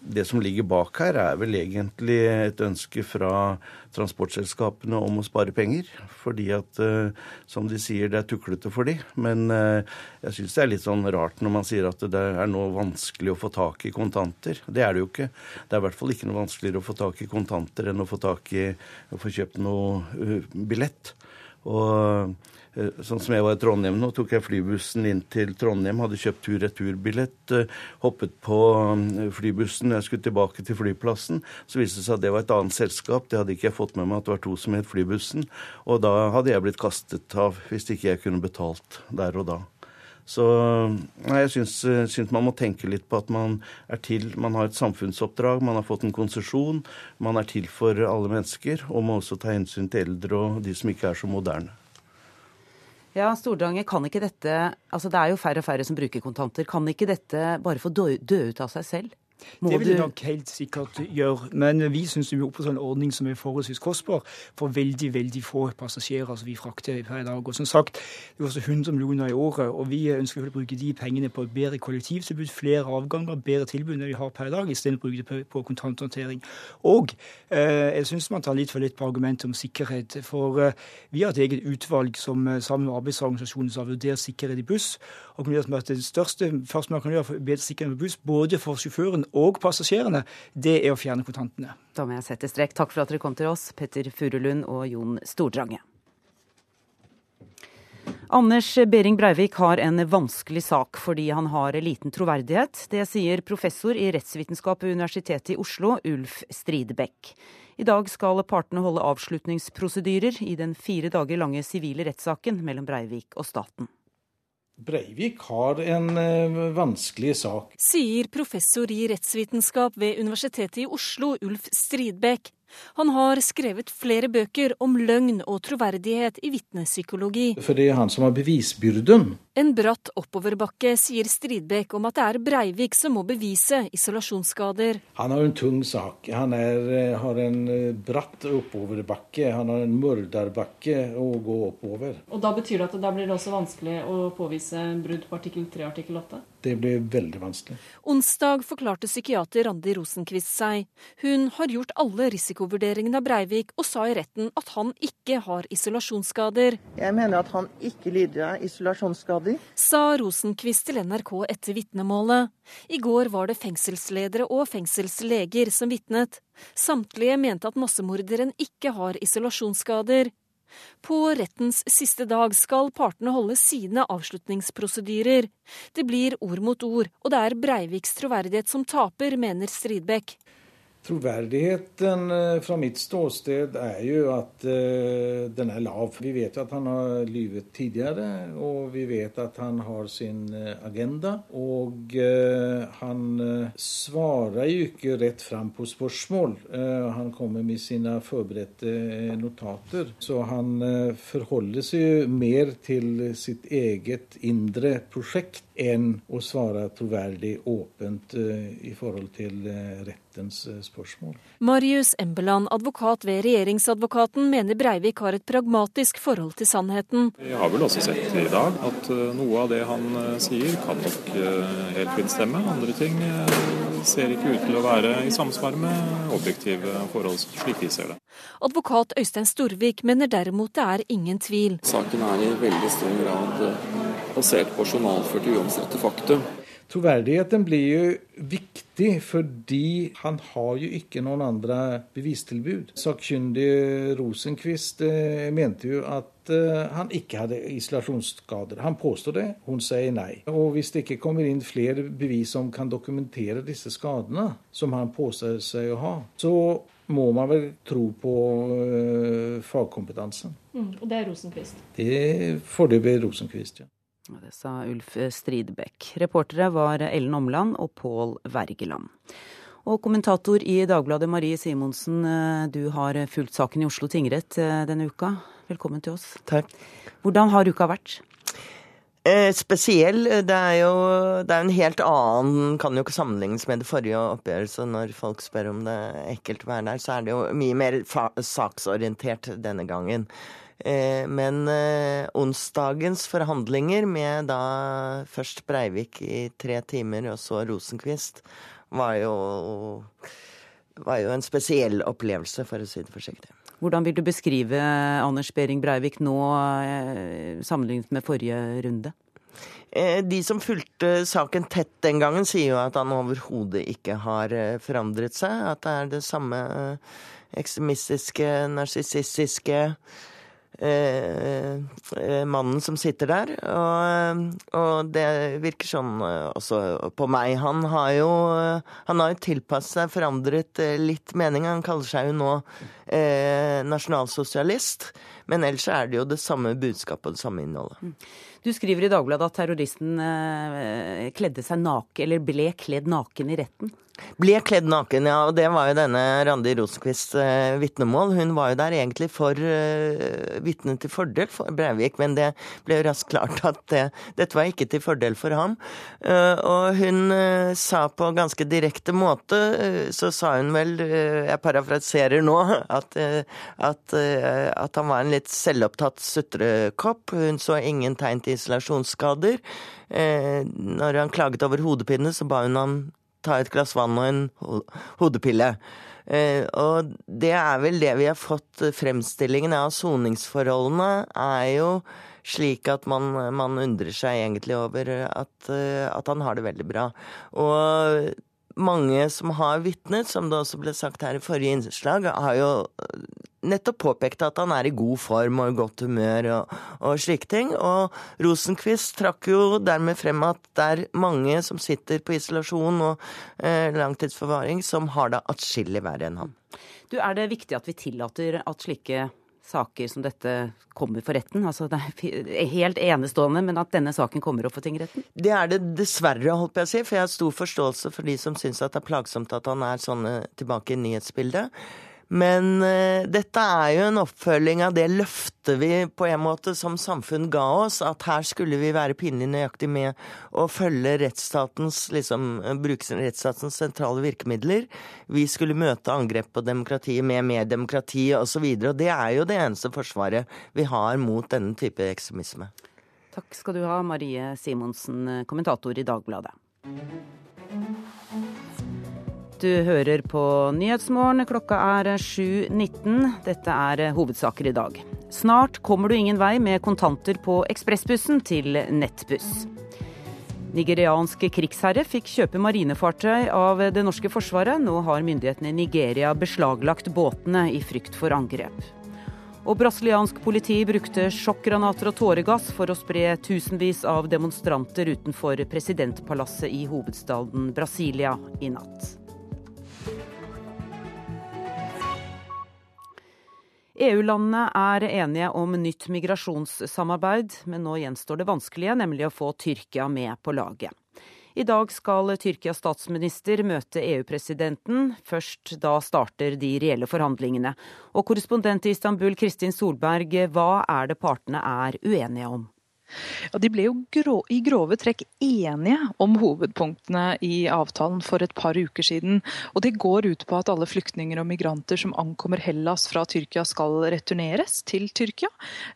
Eh, det som ligger bak her, er vel egentlig et ønske fra transportselskapene om å spare penger. Fordi at, eh, som de sier, det er tuklete for de. Men eh, jeg syns det er litt sånn rart når man sier at det er nå vanskelig å få tak i kontanter. Det er det jo ikke. Det er i hvert fall ikke noe vanskeligere å få tak i kontanter enn å få tak i å få kjøpt noe uh, billett. Og Eh, sånn som jeg var i Trondheim nå, tok jeg flybussen inn til Trondheim, hadde kjøpt tur-retur-billett, eh, hoppet på mm, flybussen når jeg skulle tilbake til flyplassen. Så viste det seg at det var et annet selskap, det hadde ikke jeg fått med meg at det var to som het Flybussen. Og da hadde jeg blitt kastet av hvis ikke jeg kunne betalt der og da. Så nei, jeg eh, syns, man må tenke litt på at man er til Man har et samfunnsoppdrag, man har fått en konsesjon. Man er til for alle mennesker, og må også ta hensyn til eldre og de som ikke er så moderne. Ja, Stordrange, kan ikke dette Altså det er jo færre og færre som bruker kontanter. Kan ikke dette bare få dø, dø ut av seg selv? Må det vil det nok helt sikkert gjøre. Men vi syns vi opprettholder en ordning som er forholdsvis kostbar for veldig veldig få passasjerer som vi frakter per dag. Og som sagt, det koster 100 millioner i året, og vi ønsker å bruke de pengene på et bedre kollektivtilbud, flere avganger, bedre tilbud enn vi har per dag, istedenfor å bruke det på, på kontanthåndtering. Og eh, jeg syns man tar litt for lett på argumentet om sikkerhet. For eh, vi har et eget utvalg som eh, sammen med arbeidsorganisasjonen har vurdert sikkerhet i buss. Og at det største først man kan gjøre for bedre sikkerhet på buss, både for sjåføren og passasjerene, det er å fjerne kontantene. Da må jeg sette strek. Takk for at dere kom til oss, Petter Furulund og Jon Stordrange. Anders Behring Breivik har en vanskelig sak fordi han har liten troverdighet. Det sier professor i rettsvitenskap ved Universitetet i Oslo, Ulf Stridebekk. I dag skal partene holde avslutningsprosedyrer i den fire dager lange sivile rettssaken mellom Breivik og staten. Breivik har en eh, vanskelig sak. Sier professor i rettsvitenskap ved Universitetet i Oslo, Ulf Stridbekk. Han har skrevet flere bøker om løgn og troverdighet i vitnepsykologi. For det er han som har bevisbyrden. En bratt oppoverbakke sier Stridbekk om at det er Breivik som må bevise isolasjonsskader. Han har en tung sak. Han er, eh, har en eh, bratt oppoverbakke. Han har en mørderbakke å gå oppover. Og Da betyr det at det blir også vanskelig å påvise brudd på artikkel 3 og artikkel 8? Det blir veldig vanskelig. Onsdag forklarte psykiater Randi Rosenquist seg. Hun har gjort alle risikovurderingene av Breivik og sa i retten at han ikke har isolasjonsskader. Jeg mener at han ikke lider av isolasjonsskader. Sa Rosenquist til NRK etter vitnemålet. I går var det fengselsledere og fengselsleger som vitnet. Samtlige mente at massemorderen ikke har isolasjonsskader. På rettens siste dag skal partene holde sine avslutningsprosedyrer. Det blir ord mot ord, og det er Breiviks troverdighet som taper, mener Stridbekk. Troverdigheten eh, fra mitt ståsted er jo at uh, den er lav. Vi vet at han har lyvet tidligere, og vi vet at han har sin uh, agenda. Og han svarer jo ikke rett fram på spørsmål. han kommer med sine forberedte notater. Så han forholder seg mer til sitt eget indre prosjekt enn å svare troverdig åpent i forhold til rettens spørsmål. Marius Embeland, advokat ved Regjeringsadvokaten, mener Breivik har et pragmatisk forhold til sannheten. Vi har vel også sett i dag at noe av det han sier kan nok helt fint stemme. Andre ting ser ikke ut til å være i samsvar med objektive forhold, slik vi ser det. Advokat Øystein Storvik mener derimot det er ingen tvil. Saken er i veldig stor grad basert på journalførte uomstridte faktum. Troverdigheten blir jo viktig fordi han har jo ikke noen andre bevistilbud. Sakkyndig Rosenquist eh, mente jo at eh, han ikke hadde isolasjonsskader. Han påstår det, hun sier nei. Og hvis det ikke kommer inn flere bevis som kan dokumentere disse skadene, som han påstår seg å ha, så må man vel tro på uh, fagkompetansen. Mm, og det er Rosenquist? Det foreløpig Rosenquist, ja. Det sa Ulf Stridbekk. Reportere var Ellen Omland og Pål Wergeland. Og kommentator i Dagbladet Marie Simonsen, du har fulgt saken i Oslo tingrett eh, denne uka. Velkommen til oss. Takk. Hvordan har uka vært? Eh, spesiell. Det er jo det er en helt annen Kan jo ikke sammenlignes med det forrige oppgjøret. Så når folk spør om det er ekkelt å være der, så er det jo mye mer saksorientert denne gangen. Eh, men eh, onsdagens forhandlinger med da først Breivik i tre timer, og så Rosenkvist, var jo, var jo en spesiell opplevelse, for å si det forsiktig. Hvordan vil du beskrive Anders Behring Breivik nå eh, sammenlignet med forrige runde? De som fulgte saken tett den gangen, sier jo at han overhodet ikke har forandret seg. At det er det samme ekstremistiske, narsissistiske mannen som sitter der. Og, og, det virker sånn også på meg. Han har jo, jo tilpasset seg, forandret litt mening. Han kaller seg jo nå eh, nasjonalsosialist. Men ellers er det jo det samme budskapet og det samme innholdet. Du skriver i Dagbladet at terroristen eh, kledde seg naken, eller ble kledd naken i retten. Ble kledd naken, ja. Og det var jo denne Randi Rosenquists eh, vitnemål. Hun var jo der egentlig for eh, vitne til fordel for Breivik, men det ble jo raskt klart at det, dette var ikke til fordel for ham. Uh, og hun uh, sa på ganske direkte måte, så sa hun vel, jeg parafraserer nå, at, at, at, han var en litt selvopptatt sutrekopp. Hun så ingen tegn til isolasjonsskader. Når han klaget over hodepine, så ba hun ham ta et glass vann og en hodepille. Eh, og det er vel det vi har fått fremstillingen av soningsforholdene, er jo slik at man, man undrer seg egentlig over at, eh, at, han har det veldig bra. Og mange som har vitnet, som det også ble sagt her i forrige innslag, har jo nettopp påpekte at han er i god form og i godt humør og, og slike ting. Og Rosenquist trakk jo dermed frem at det er mange som sitter på isolasjon og eh, langtidsforvaring, som har det atskillig verre enn han. Du, Er det viktig at vi tillater at slike saker som dette kommer for retten? Altså, det er helt enestående, men at denne saken kommer opp for tingretten? Det er det dessverre, holdt jeg å si, for jeg har stor forståelse for de som syns det er plagsomt at han er sånn tilbake i nyhetsbildet. Men uh, dette er jo en oppfølging av det løftet vi på en måte som samfunn ga oss, at her skulle vi være pinlig nøyaktig med å følge rettsstatens, liksom, bruke rettsstatens sentrale virkemidler. Vi skulle møte angrep på demokratiet med mer demokrati osv. Og, så og det er jo det eneste forsvaret vi har mot denne type ekstremisme. Takk skal du ha, Marie Simonsen, kommentator i Dagbladet. Du hører på Nyhetsmorgen. Klokka er 7.19. Dette er hovedsaker i dag. Snart kommer du ingen vei med kontanter på ekspressbussen til nettbuss. Nigeriansk krigsherre fikk kjøpe marinefartøy av det norske forsvaret. Nå har myndighetene i Nigeria beslaglagt båtene i frykt for angrep. Og brasiliansk politi brukte sjokkgranater og tåregass for å spre tusenvis av demonstranter utenfor presidentpalasset i hovedstaden Brasilia i natt. EU-landene er enige om nytt migrasjonssamarbeid, men nå gjenstår det vanskelige, nemlig å få Tyrkia med på laget. I dag skal Tyrkias statsminister møte EU-presidenten. Først da starter de reelle forhandlingene. Og korrespondent i Istanbul, Kristin Solberg, hva er det partene er uenige om? Ja, de ble jo grå, i grove trekk enige om hovedpunktene i avtalen for et par uker siden. Og Det går ut på at alle flyktninger og migranter som ankommer Hellas fra Tyrkia skal returneres til Tyrkia.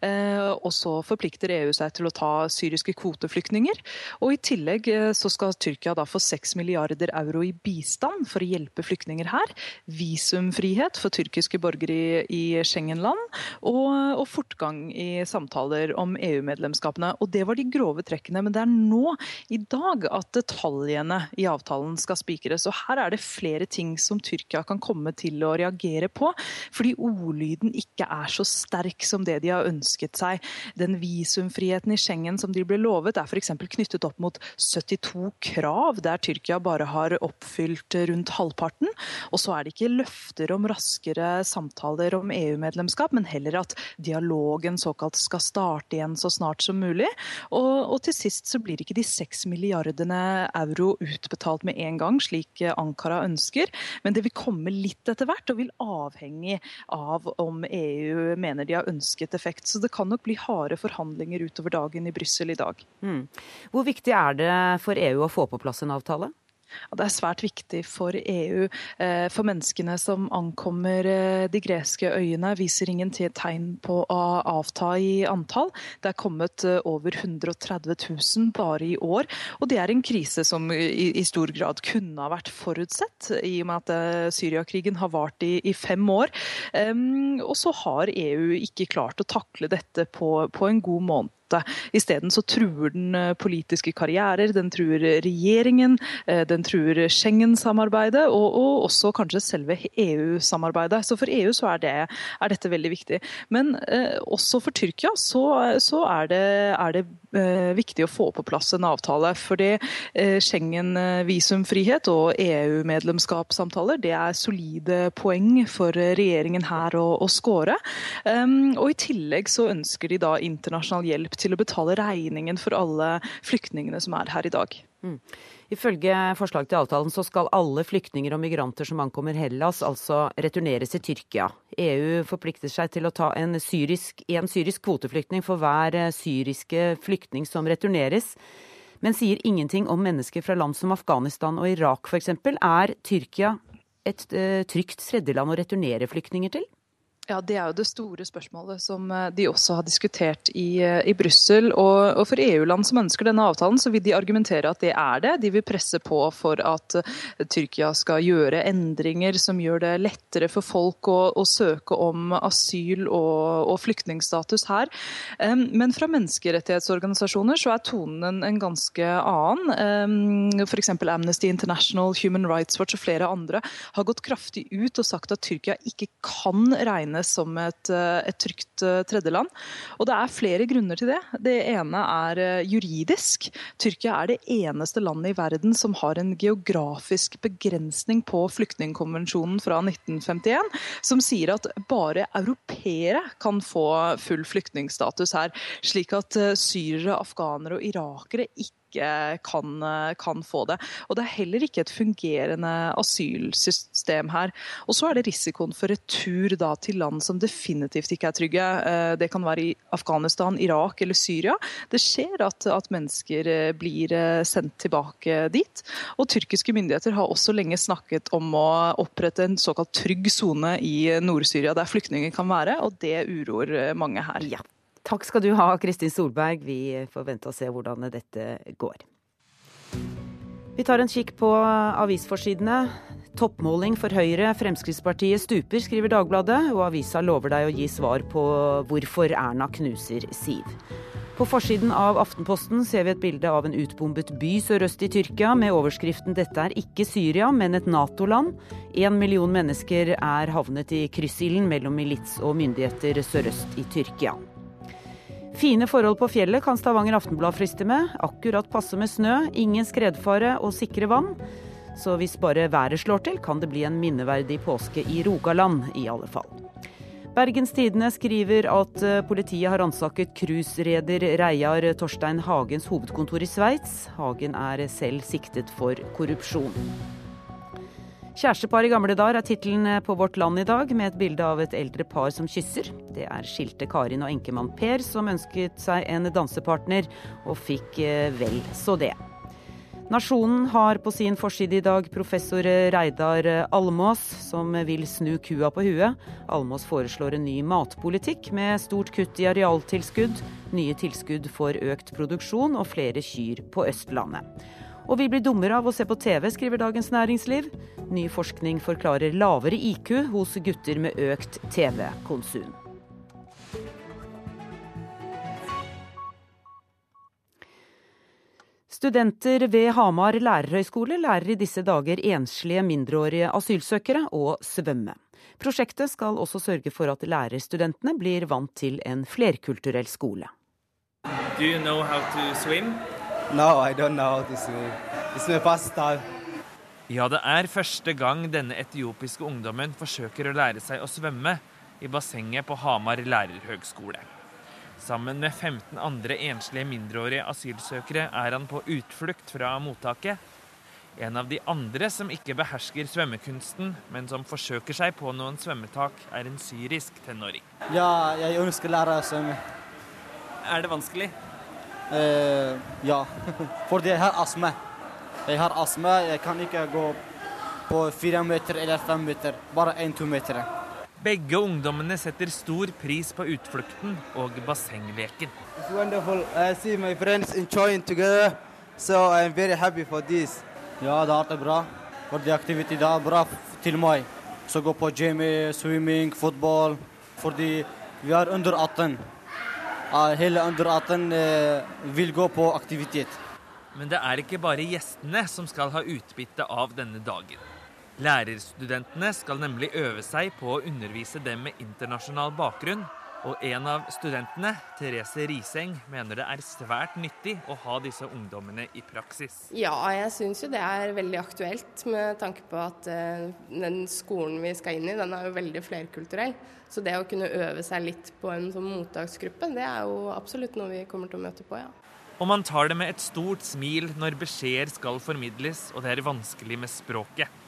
Eh, og så forplikter EU seg til å ta syriske kvoteflyktninger. Og I tillegg eh, så skal Tyrkia da få 6 milliarder euro i bistand for å hjelpe flyktninger her. Visumfrihet for tyrkiske borgere i, i Schengen-land. Og, og fortgang i samtaler om EU-medlemskapene punktene. Og det var de grove trekkene. Men det er nå, i dag, at detaljene i avtalen skal spikres. Og her er det flere ting som Tyrkia kan komme til å reagere på. Fordi ordlyden ikke er så sterk som det de har ønsket seg. Den visumfriheten i Schengen som de ble lovet, er f.eks. knyttet opp mot 72 krav, der Tyrkia bare har oppfylt rundt halvparten. Og så er det ikke løfter om raskere samtaler om EU-medlemskap, men heller at dialogen såkalt skal starte igjen så snart som mulig mulig. Og, og, til sist så blir ikke de seks milliardene euro utbetalt med en gang, slik Ankara ønsker. Men det vil komme litt etter hvert, og vil avhenge av om EU mener de har ønsket effekt. Så det kan nok bli harde forhandlinger utover dagen i Brussel i dag. Mm. Hvor viktig er det for EU å få på plass en avtale? Det er svært viktig for EU. Eh, for menneskene som ankommer eh, de greske øyene, viser ingen tegn på å avta i antall. Det er kommet eh, over 130 000 bare i år. Og det er en krise som i stor grad kunne ha vært forutsett, i og med at Syriakrigen har vart i, fem år. Og så har EU ikke klart å takle dette på en god måned måte. Isteden så truer den eh, politiske karrierer, den truer regjeringen, eh, den truer Schengen-samarbeidet og, og, også kanskje selve EU-samarbeidet. Så for EU så er, det, er dette veldig viktig. Men eh, også for Tyrkia så, så er det, er det eh, viktig å få på plass en avtale. Fordi eh, Schengen-visumfrihet og EU-medlemskapssamtaler det er solide poeng for regjeringen her å, å score. Um, og I tillegg så ønsker de da internasjonal hjelp til å betale regningen for alle flyktningene som er her i dag. Mm. Ifølge forslag til avtalen så skal alle flyktninger og migranter som ankommer Hellas, altså returneres til Tyrkia. EU forplikter seg til å ta en syrisk, en syrisk kvoteflyktning for hver eh, syriske flyktning som returneres, men sier ingenting om mennesker fra land som Afghanistan og Irak f.eks. Er Tyrkia et uh, trygt tredjeland å returnere flyktninger til? Ja, Det er jo det store spørsmålet som eh, de også har diskutert i, eh, i Brussel. Og, og, for EU-land som ønsker denne avtalen, så vil de argumentere at det er det. De vil presse på for at eh, Tyrkia skal gjøre endringer som gjør det lettere for folk å, å søke om asyl og, og flyktningstatus her. Men fra menneskerettighetsorganisasjoner så er tonen en, ganske annen. F.eks. Amnesty International, Human Rights Watch og flere andre har gått kraftig ut og sagt at Tyrkia ikke kan regne regnes som et, et trygt tredjeland. Og det er flere grunner til det. Det ene er juridisk. Tyrkia er det eneste landet i verden som har en geografisk begrensning på flyktningkonvensjonen fra 1951, som sier at bare europeere kan få full flyktningstatus her. Slik at syrere, afghanere og irakere ikke kan, kan, få det. Og Det er heller ikke et fungerende asylsystem her. Og Så er det risikoen for retur da, til land som definitivt ikke er trygge. Eh, det kan være i Afghanistan, Irak eller Syria. Det skjer at, at mennesker eh, blir eh, sendt tilbake dit. Og Tyrkiske myndigheter har også lenge snakket om å opprette en såkalt trygg sone i Nord-Syria, der flyktninger kan være, og det uroer mange her. Ja. Takk skal du ha, Kristin Solberg. Vi får vente og se hvordan dette går. Vi tar en kikk på avisforsidene. Toppmåling for Høyre, Fremskrittspartiet stuper, skriver Dagbladet, og avisa lover deg å gi svar på hvorfor Erna knuser Siv. På forsiden av Aftenposten ser vi et bilde av en utbombet by sørøst i Tyrkia med overskriften 'Dette er ikke Syria, men et Nato-land'. Én million mennesker er havnet i kryssilden mellom milits og myndigheter sørøst i Tyrkia. Fine forhold på fjellet kan Stavanger Aftenblad friste med. Akkurat passe med snø, ingen skredfare og sikre vann. Så hvis bare været slår til, kan det bli en minneverdig påske i Rogaland, i alle fall. Bergens Tidende skriver at eh, politiet har ransaket cruisereder Reiar Torstein Hagens hovedkontor i Sveits. Hagen er selv siktet for korrupsjon. Kjærestepar i gamle dager er tittelen på Vårt Land i dag, med et bilde av et eldre par som kysser. Det er skilte Karin og enkemann Per som ønsket seg en dansepartner, og fikk eh, vel så det. Nasjonen har på sin forside i dag professor Reidar Almås, som vil snu kua på huet. Almås foreslår en ny matpolitikk med stort kutt i arealtilskudd, nye tilskudd for økt produksjon og flere kyr på Østlandet. Og vi blir dummere av å se på TV, skriver Dagens Næringsliv. Ny forskning forklarer lavere IQ hos gutter med økt TV-konsum. Studenter ved Hamar lærerhøgskole lærer i disse dager enslige mindreårige asylsøkere å svømme. Prosjektet skal også sørge for at lærerstudentene blir vant til en flerkulturell skole. Do you know how to swim? No, I don't know how to swim. It's my first time. Ja, det er første gang denne etiopiske ungdommen forsøker å lære seg å svømme i bassenget på Hamar lærerhøgskole. Sammen med 15 andre enslige mindreårige asylsøkere er han på utflukt fra mottaket. En av de andre som ikke behersker svømmekunsten, men som forsøker seg på noen svømmetak, er en syrisk tenåring. Ja, jeg ønsker å lære å svømme. Er det vanskelig? Uh, ja, fordi jeg har astma. Jeg har astma, jeg kan ikke gå på fire meter eller fem meter, bare én-to meter. Begge ungdommene setter stor pris på utflukten og bassengleken. It's wonderful. I see my friends enjoying together, so I'm very happy for this. Ja, det er bra. Fordi aktiviteten er bra til meg. Så gå på gym, swimming, fotball. Fordi vi er under 18 hele under 18 eh, vil gå på aktivitet. Men det er ikke bare gjestene som skal ha utbytte av denne dagen. Lærerstudentene skal nemlig øve seg på å undervise dem med internasjonal bakgrunn. Og en av studentene, Therese Riseng, mener det er svært nyttig å ha disse ungdommene i praksis. Ja, jeg syns jo det er veldig aktuelt med tanke på at uh, den skolen vi skal inn i, den er jo veldig flerkulturell. Så det å kunne øve seg litt på en sånn mottaksgruppe, det er jo absolutt noe vi kommer til å møte på, ja. Og man tar det med et stort smil når beskjeder skal formidles og det er vanskelig med språket.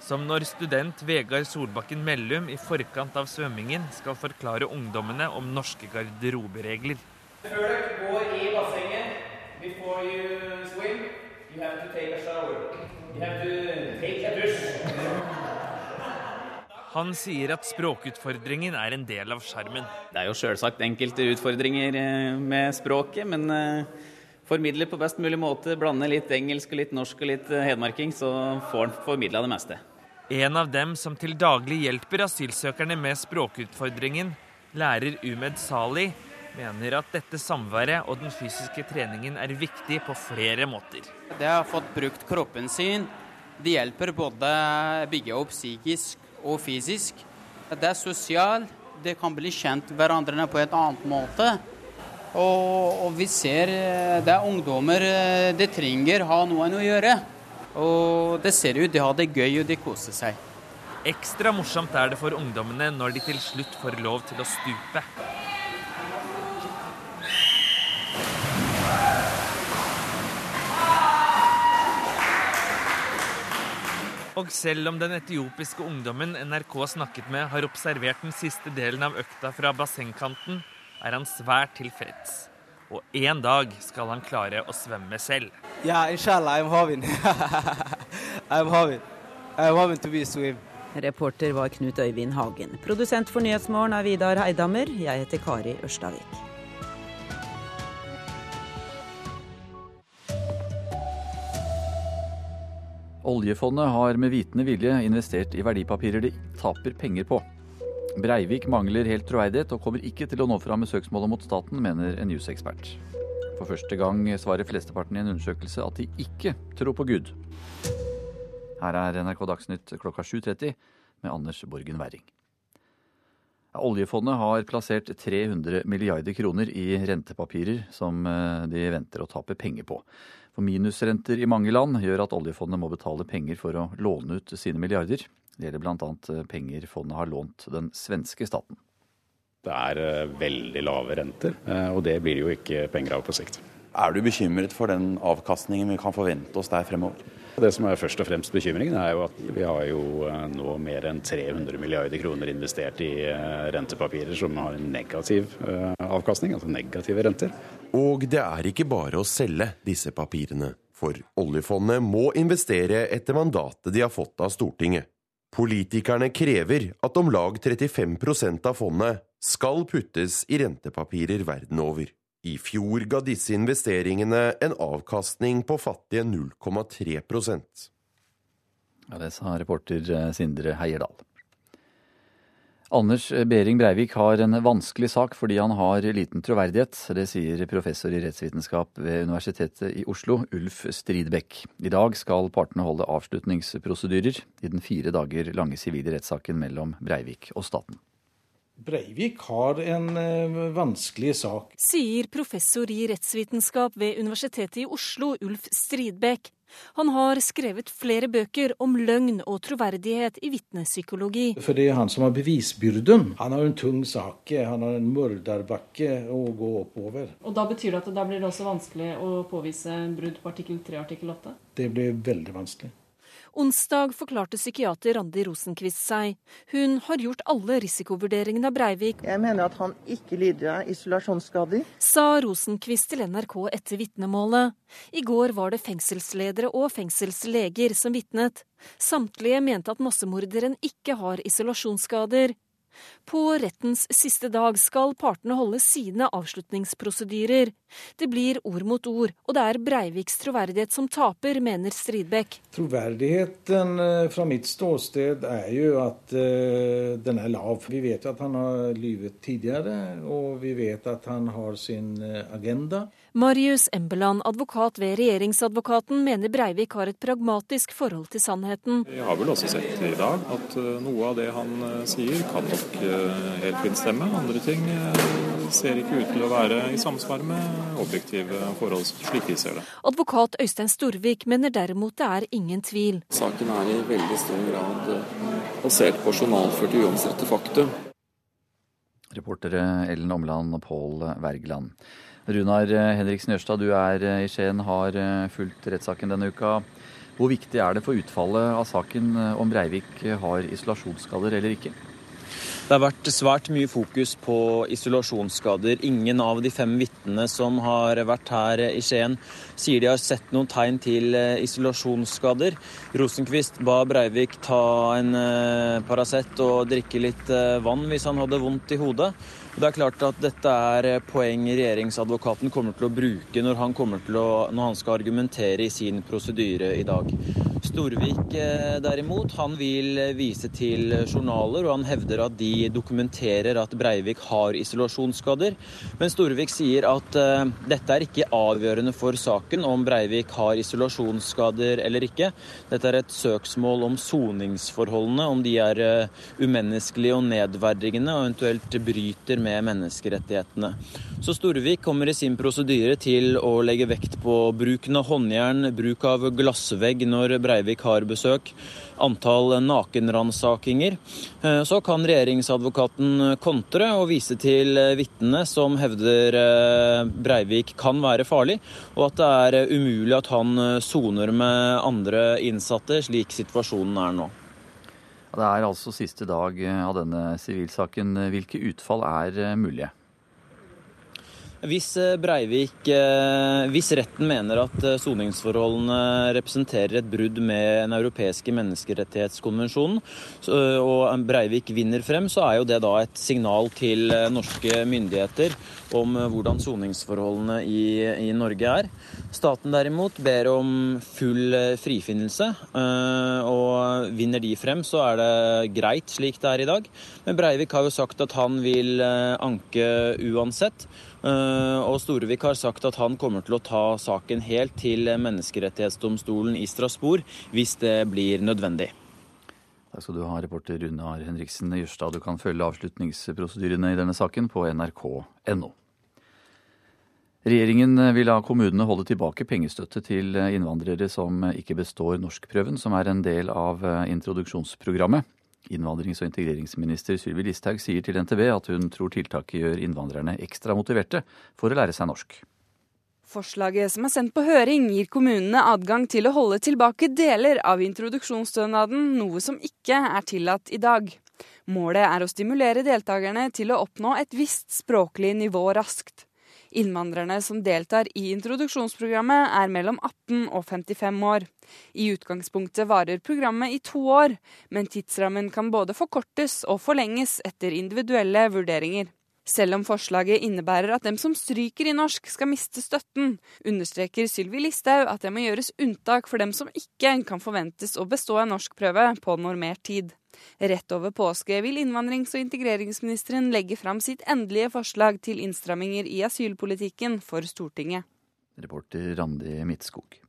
Som når student Vegard Solbakken Mellum i forkant av svømmingen skal forklare ungdommene om norske garderoberegler. Før dere går i bassenget, before you swim, you have to take a shower. You have to take a dusj. Han sier at språkutfordringen er en del av sjarmen. Det er jo sjølsagt enkelte utfordringer eh, med språket, men formidle formidler på best mulig måte. Blande litt engelsk og litt norsk og litt eh, hedmarking, så får han formidla det meste. En av dem som til daglig hjelper asylsøkerne med språkutfordringen, lærer Umed Sali, mener at dette samværet og den fysiske treningen er viktig på flere måter. Det har fått brukt kroppen sin. Det hjelper både bygge opp psykisk og fysisk. Det er sosialt, det kan bli kjent hverandre på et annet måte. Og, og vi ser eh, det er ungdommer det de trenger ha noen å gjøre. Og det ser ut de har det gøy og de koser seg. Ekstra morsomt er det for ungdommene når de til slutt får lov til å stupe. Og selv om den etiopiske ungdommen NRK snakket med, har observert den siste delen av økta fra bassengkanten, er han svært tilfreds. Og en dag skal han klare å svømme selv. Yeah, inshallah, I'm having. I'm having. I'm having to be swim. Reporter var Knut Øyvind Hagen. Produsent for Nyhetsmorgen er Vidar Heidammer. Jeg heter Kari Ørstavik. Oljefondet har med vitende vilje investert i verdipapirer de taper penger på. Breivik mangler helt troverdighet og kommer ikke til å nå fram med søksmålet mot staten, mener en jusekspert. For første gang svarer flesteparten i en undersøkelse at de ikke tror på Gud. Her er NRK Dagsnytt klokka 7.30 med Anders Borgen Werring. Oljefondet har plassert 300 milliarder kroner i rentepapirer som eh, de venter å tape penger på. For minusrenter i mange land gjør at oljefondet må betale penger for å låne ut sine milliarder. Det gjelder bl.a. Eh, penger fondet har lånt den svenske staten. Det er eh, veldig lave renter, og det blir jo ikke penger av på sikt. Er du bekymret for den avkastningen vi kan forvente oss der fremover? Det som er først og fremst bekymringen, er jo at vi har jo eh, nå mer enn 300 milliarder kroner investert i eh, rentepapirer som har en negativ eh, avkastning, altså negative renter. Og det er ikke bare å selge disse papirene. For oljefondet må investere etter mandatet de har fått av Stortinget. Politikerne krever at om lag 35% av fondet skal puttes i rentepapirer verden over. I fjor ga disse investeringene en avkastning på fattige 0,3 Ja, Det sa reporter eh, Sindre Heierdal. Anders Behring Breivik har en vanskelig sak fordi han har liten troverdighet. Det sier professor i rettsvitenskap ved Universitetet i Oslo, Ulf Stridbekk. I dag skal partene holde avslutningsprosedyrer i den fire dager lange sivile rettssaken mellom Breivik og staten. Breivik har en uh, vanskelig sak. Sier professor i rettsvitenskap ved Universitetet i Oslo, Ulf Stridbekk. Han har skrevet flere bøker om løgn og troverdighet i vitnepsykologi. For det er han som har bevisbyrden. Han har en tung sak. Han har en mørderbakke å gå oppover. Og Da betyr det at det blir også vanskelig å påvise brudd på artikkel 3 og artikkel 8? Det blir veldig vanskelig. Onsdag forklarte psykiater Randi Rosenquist seg. Hun har gjort alle risikovurderingene av Breivik. Jeg mener at han ikke lider av isolasjonsskader. Sa Rosenquist til NRK etter vitnemålet. I går var det fengselsledere og fengselsleger som vitnet. Samtlige mente at massemorderen ikke har isolasjonsskader. På rettens siste dag skal partene holde sine avslutningsprosedyrer. Det blir ord mot ord, og det er Breiviks troverdighet som taper, mener Stridbekk. Troverdigheten eh, fra mitt ståsted er jo at uh, den er lav. Vi vet jo at han har lyvet tidligere, og vi vet at han har sin eh, agenda. Marius Embeland, advokat ved Regjeringsadvokaten, mener Breivik har et pragmatisk forhold til sannheten. Vi har vel også sett i dag at noe av det han sier kan nok helt fint stemme. Andre ting ser ikke ut til å være i samsvar med objektive forhold, slik vi ser det. Advokat Øystein Storvik mener derimot det er ingen tvil. Saken er i veldig stor grad basert på journalførte uomstridte faktum. Reportere Ellen Omland og Pål Wergeland. Runar Henriksen Jørstad, du er i Skien, har fulgt rettssaken denne uka. Hvor viktig er det for utfallet av saken om Breivik har isolasjonsskader eller ikke? Det har vært svært mye fokus på isolasjonsskader. Ingen av de fem vitnene som har vært her i Skien, sier de har sett noen tegn til isolasjonsskader. Rosenquist ba Breivik ta en Paracet og drikke litt vann hvis han hadde vondt i hodet. Det er klart at Dette er poeng regjeringsadvokaten kommer til å bruke når han, å, når han skal argumentere i sin prosedyre i dag. Storvik eh, derimot, han vil vise til journaler, og han hevder at de dokumenterer at Breivik har isolasjonsskader. Men Storvik sier at uh, dette er ikke avgjørende for saken om Breivik har isolasjonsskader eller ikke. Dette er et søksmål om soningsforholdene, om de er uh, umenneskelige og nedverdigende og eventuelt bryter med menneskerettighetene. Så Storvik kommer i sin prosedyre til å legge vekt på bruken av håndjern, bruk av glassvegg når Breivik har besøk, antall nakenransakinger. Eh, så kan regjeringsadvokaten kontre og vise til vitnene som hevder eh, Breivik kan være farlig, og at det er umulig at han soner med andre innsatte, slik situasjonen er nå. Det er altså siste dag av denne sivilsaken. Hvilke utfall er mulige? Hvis eh, Breivik, eh, hvis retten mener at eh, soningsforholdene representerer et brudd med den europeiske menneskerettighetskonvensjonen, og Breivik vinner frem, så er jo det da et signal til norske myndigheter om hvordan soningsforholdene i, i Norge er. Staten derimot ber om full frifinnelse, og vinner de frem, så er det greit slik det er i dag. Men Breivik har jo sagt at han vil anke uansett. Eh, og Storevik har sagt at han kommer til å ta saken helt til Menneskerettighetsdomstolen i Strasbourg hvis det blir nødvendig. Takk skal du ha, reporter Runar Henriksen Jørstad. Du kan følge avslutningsprosedyrene i denne saken på nrk.no. Regjeringen vil la kommunene holde tilbake pengestøtte til innvandrere som ikke består norskprøven, som er en del av introduksjonsprogrammet. Innvandrings- og integreringsminister Sylvi Listhaug sier til NTB at hun tror tiltaket gjør innvandrerne ekstra motiverte for å lære seg norsk. Forslaget som er sendt på høring, gir kommunene adgang til å holde tilbake deler av introduksjonsstønaden, noe som ikke er tillatt i dag. Målet er å stimulere deltakerne til å oppnå et visst språklig nivå raskt. Innvandrerne som deltar i introduksjonsprogrammet er mellom 18 og 55 år. I utgangspunktet varer programmet i to år, men tidsrammen kan både forkortes og forlenges etter individuelle vurderinger. Selv om forslaget innebærer at dem som stryker i norsk skal miste støtten, understreker Sylvi Listhaug at det må gjøres unntak for dem som ikke kan forventes å bestå en norskprøve på normert tid. Rett over påske vil innvandrings- og integreringsministeren legge fram sitt endelige forslag til innstramminger i asylpolitikken for Stortinget. Reporter Randi Midtskog.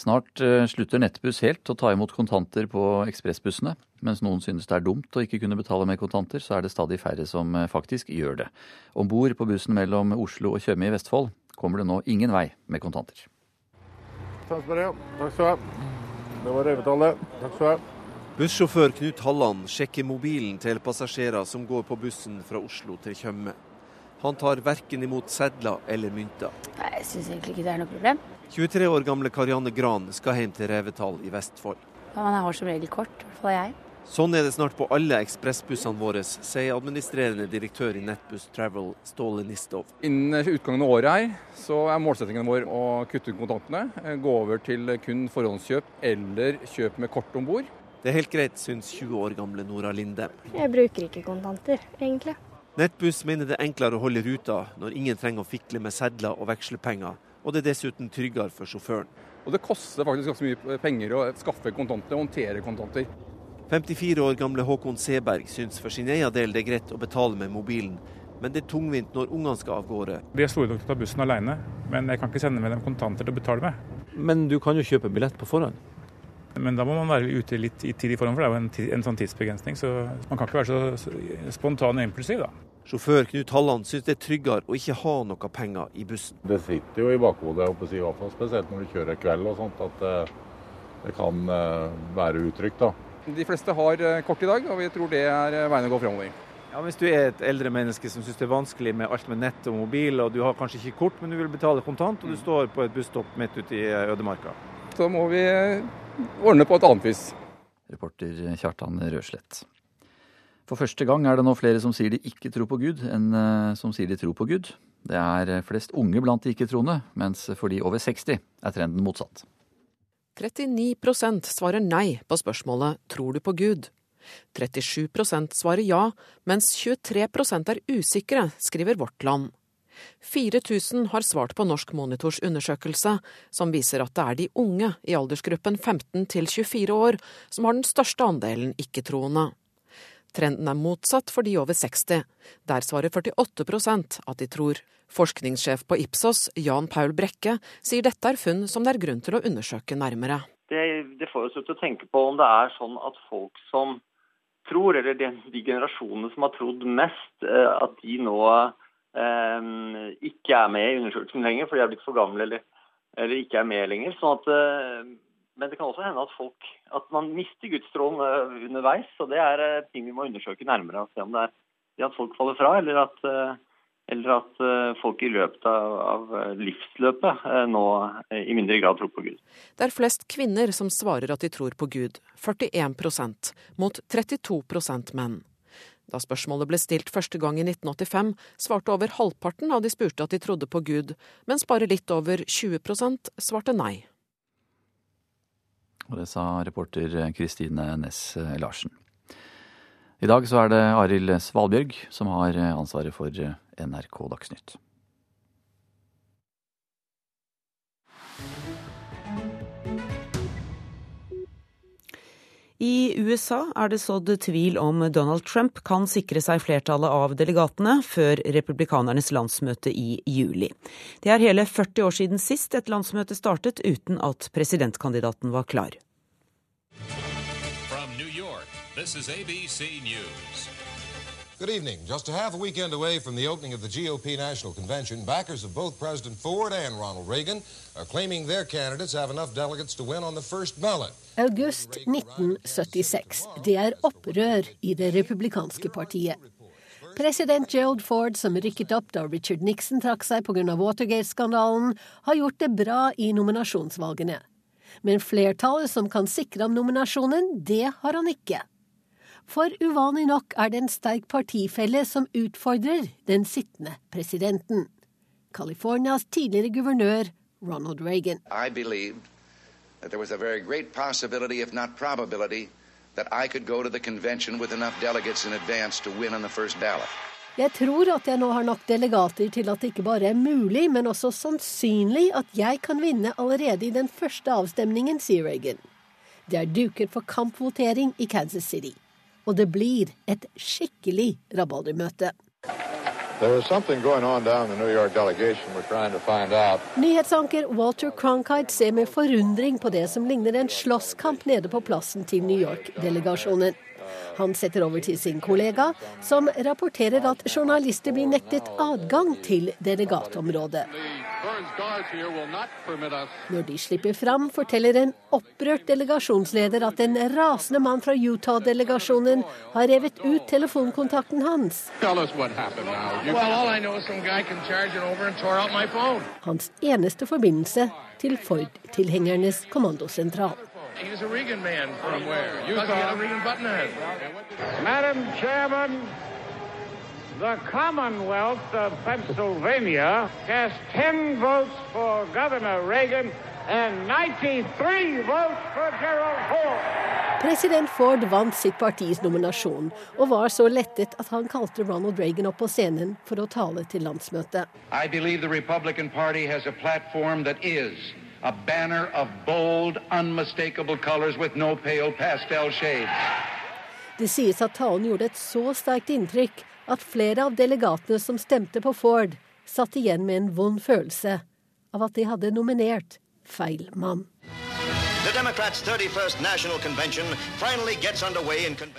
Snart uh, slutter Nettbuss helt å ta imot kontanter på ekspressbussene. Mens noen synes det er dumt å ikke kunne betale med kontanter, så er det stadig færre som uh, faktisk gjør det. Om bord på bussen mellom Oslo og Tjøme i Vestfold kommer det nå ingen vei med kontanter. Takk skal du ha. Det var revetallet. Takk skal du ha. Bussjåfør Knut Halland sjekker mobilen til passasjerer som går på bussen fra Oslo til Tjøme. Han tar verken imot sedler eller mynter. Nei, Jeg syns egentlig ikke det er noe problem. 23 år gamle Karianne Gran skal hjem til Revetal i Vestfold. Ja, men jeg har som regel kort, i hvert fall jeg. Sånn er det snart på alle ekspressbussene våre, sier administrerende direktør i Nettbuss Travel, Ståle Nistov. Innen utgangen av året her, så er målsettingen vår å kutte ut kontantene. Gå over til kun forhåndskjøp eller kjøp med kort om bord. Det er helt greit, syns 20 år gamle Nora Linde. Jeg bruker ikke kontanter, egentlig. Nettbuss mener det er enklere å holde ruta når ingen trenger å fikle med sedler og vekslepenger, og det er dessuten tryggere for sjåføren. Og det koster faktisk ganske mye penger å skaffe kontanter og håndtere kontanter. 54 år gamle Håkon Seberg syns for sin egen del det er greit å betale med mobilen, men det er tungvint når ungene skal av gårde. De er store nok til å ta bussen alene, men jeg kan ikke sende med dem kontanter til å betale med. Men du kan jo kjøpe billett på forhånd? Men da må man være ute litt i tidlig form, for det er jo en, en, sånn tidsbegrensning. Så man kan ikke være så, spontan og impulsiv, da. Sjåfør Knut Halland syns det er tryggere å ikke ha noe penger i bussen. Det sitter jo i bakhodet, si, spesielt når du kjører kveld og sånt, at eh, det kan eh, være utrygt. da. De fleste har eh, kort i dag, og vi tror det er veien å gå fremover. Ja, Hvis du er et eldre menneske som syns det er vanskelig med alt med nett og mobil, og du har kanskje ikke kort, men du vil betale kontant, og du mm. står på et busstopp midt ute i ødemarka. Så må vi ordne på et annet vis. Reporter Kjartan Røslett. For første gang er det nå flere som sier de ikke tror på Gud, enn eh, som sier de tror på Gud. Det er flest unge blant de ikke-troende, mens for de over 60 er trenden motsatt. 39% svarer nei på spørsmålet 'Tror du på Gud?' 37% svarer ja, mens 23% er usikre, skriver Vårt Land. 4000 har svart på Norsk Monitors undersøkelse, som viser at det er de unge i aldersgruppen 15 til 24 år som har den største andelen ikke-troende. Trenden er motsatt for de over 60. Der svarer 48% at de tror. Forskningssjef på Ipsos, Jan Paul Brekke, sier dette er funn som det er grunn til å undersøke nærmere. Det, det får oss til å tenke på om det er sånn at folk som tror, eller de, de generasjonene som har trodd mest, eh, at de nå ikke er med i undersøkelsen lenger fordi de er blitt for gamle eller, eller ikke er med lenger. sånn at eh, men det kan også hende at folk at man mister gudstrålen eh, underveis. og Det er eh, ting vi må undersøke nærmere. og Se om det er det at folk faller fra, eller at, eller at folk i løpet av, av livsløpet nå i mindre grad tror på Gud. Det er flest kvinner som svarer at de tror på Gud, 41% mot 32% menn. Da spørsmålet ble stilt første gang i 1985, svarte over halvparten av de spurte at de trodde på Gud, mens bare litt over 20% svarte nei. Og det sa reporter Kristine Næss Larsen. I dag så er det Arild Svalbjørg som har ansvaret for NRK Dagsnytt. I USA er det sådd tvil om Donald Trump kan sikre seg flertallet av delegatene før republikanernes landsmøte i juli. Det er hele 40 år siden sist et landsmøte startet uten at presidentkandidaten var klar. Good evening. Just a half a weekend away from the opening of the GOP National Convention, backers of both President Ford and Ronald Reagan are claiming their candidates have enough delegates to win on the first ballot. August 1976. Det er opprør i det republikanske partiet. President Gerald Ford, som rykket opp da Richard Nixon trakk seg pga. Watergate-skandalen, har gjort det bra i nominasjonsvalgene. Men flertallet som kan sikre ham nominasjonen, det har han ikke. For uvanlig nok er det en sterk partifelle som utfordrer den sittende presidenten. Californias tidligere guvernør Ronald Reagan. I believed that there was a very great possibility, if not probability, that I could go to the convention with enough delegates in advance to win on the first ballot. Jeg tror at jeg nå har nok delegater til at det ikke bare er mulig, men også sannsynlig at jeg kan vinne allerede i den første avstemningen, sier Reagan. Det er duket for kampvotering i Kansas City og det blir et skikkelig rabaldermøte. Nyhetsanker Walter Cronkite ser med forundring på det som ligner en slåsskamp nede på plassen til New York-delegasjonen. Han setter over til sin kollega, som rapporterer at journalister blir nektet adgang til delegatområdet. Når de slipper fram, forteller en opprørt delegasjonsleder at en rasende mann fra Utah-delegasjonen har revet ut telefonkontakten hans. Hans eneste forbindelse til Ford-tilhengernes kommandosentral. He's a Reagan man from where? Utah. Reagan buttonhead. Madam Chairman, the Commonwealth of Pennsylvania cast 10 votes for Governor Reagan and 93 votes for Gerald Ford. President Ford vant sitt partis nominasjon, og var så lettet at han kalte Ronald Reagan opp på scenen for å tale til landsmøtet. I believe the Republican Party has a platform that is a banner of bold, unmistakable colors with no pale pastel shades. Det sies at talen gjorde et så sterkt inntrykk at flere av delegatene som stemte på Ford, satt igjen med en vond følelse av at de hadde nominert feil mann.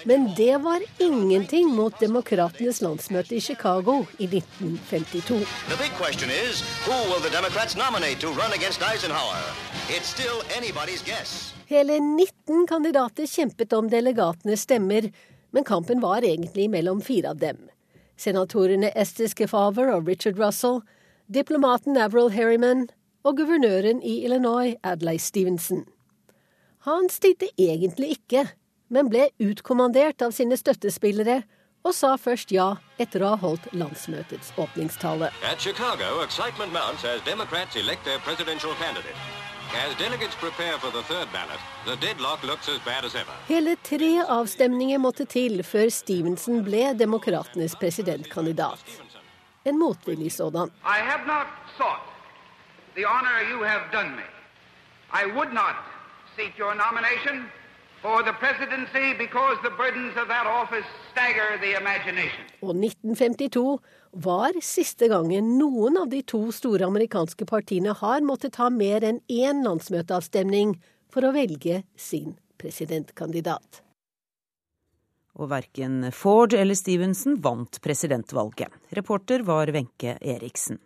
Men det var ingenting mot demokratenes landsmøte i Chicago i 1952. Hele 19 kandidater kjempet om delegatenes stemmer, men kampen var egentlig mellom fire av dem. Senatorene Estes Kefauver og Richard Russell, diplomaten Avril Harriman og guvernøren i Illinois, Adlai Stevenson. Han stilte egentlig ikke, men ble utkommandert av sine støttespillere og sa først ja etter å ha holdt landsmøtets åpningstale. At Chicago, prepare for the third ballot, the deadlock looks as bad as ever. Hele tre avstemninger måtte til før Stevenson ble demokratenes presidentkandidat. En motvillig sådan. I have not sought the honor you have done me. I would not seek your nomination for the presidency because the burdens of that office stagger the imagination. Og 1952 var siste gangen noen av de to store amerikanske partiene har måttet ha mer enn én landsmøteavstemning for å velge sin presidentkandidat. Og verken Ford eller Stevenson vant presidentvalget. Reporter var Wenche Eriksen.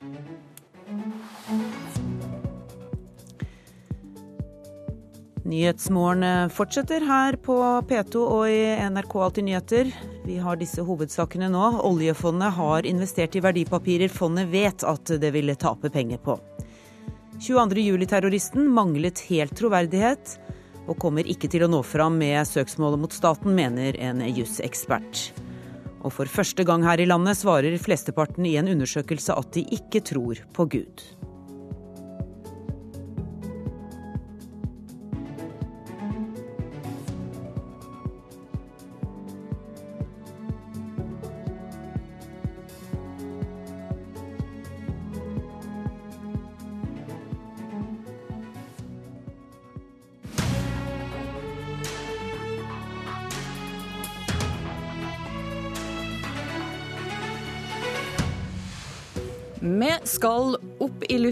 Nyhetsmorgen fortsetter her på P2 og i NRK Alltid nyheter. Vi har disse hovedsakene nå. Oljefondet har investert i verdipapirer fondet vet at det ville tape penger på. 22.07-terroristen manglet helt troverdighet og kommer ikke til å nå fram med søksmålet mot staten, mener en jusekspert. Og for første gang her i landet svarer flesteparten i en undersøkelse at de ikke tror på Gud.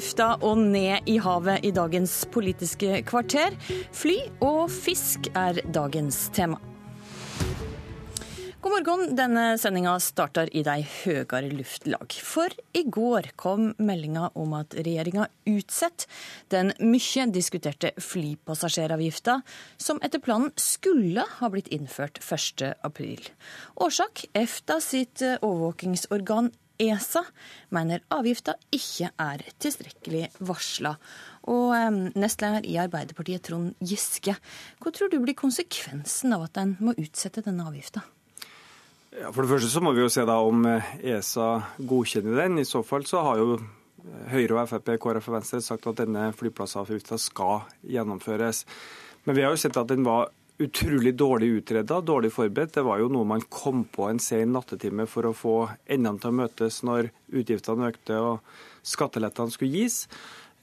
Lufta og ned i havet i dagens Politiske kvarter. Fly og fisk er dagens tema. God morgen. Denne sendinga starter i de høyere luftlag. For i går kom meldinga om at regjeringa utsetter den mye diskuterte flypassasjeravgifta, som etter planen skulle ha blitt innført 1.4. Årsak EFTA sitt overvåkingsorgan ESA mener avgifta ikke er tilstrekkelig varsla. Og nestleder i Arbeiderpartiet, Trond Giske, hva tror du blir konsekvensen av at en må utsette denne avgifta? Ja, for det første så må vi jo se da om ESA godkjenner den. I så fall så har jo Høyre og Frp, KrF og Venstre sagt at denne flyplassavgifta skal gjennomføres. Men vi har jo sett at den var utrolig dårlig utreda, dårlig forberedt. Det var jo noe man kom på en sen nattetime for å få endene til å møtes når utgiftene økte og skattelettene skulle gis.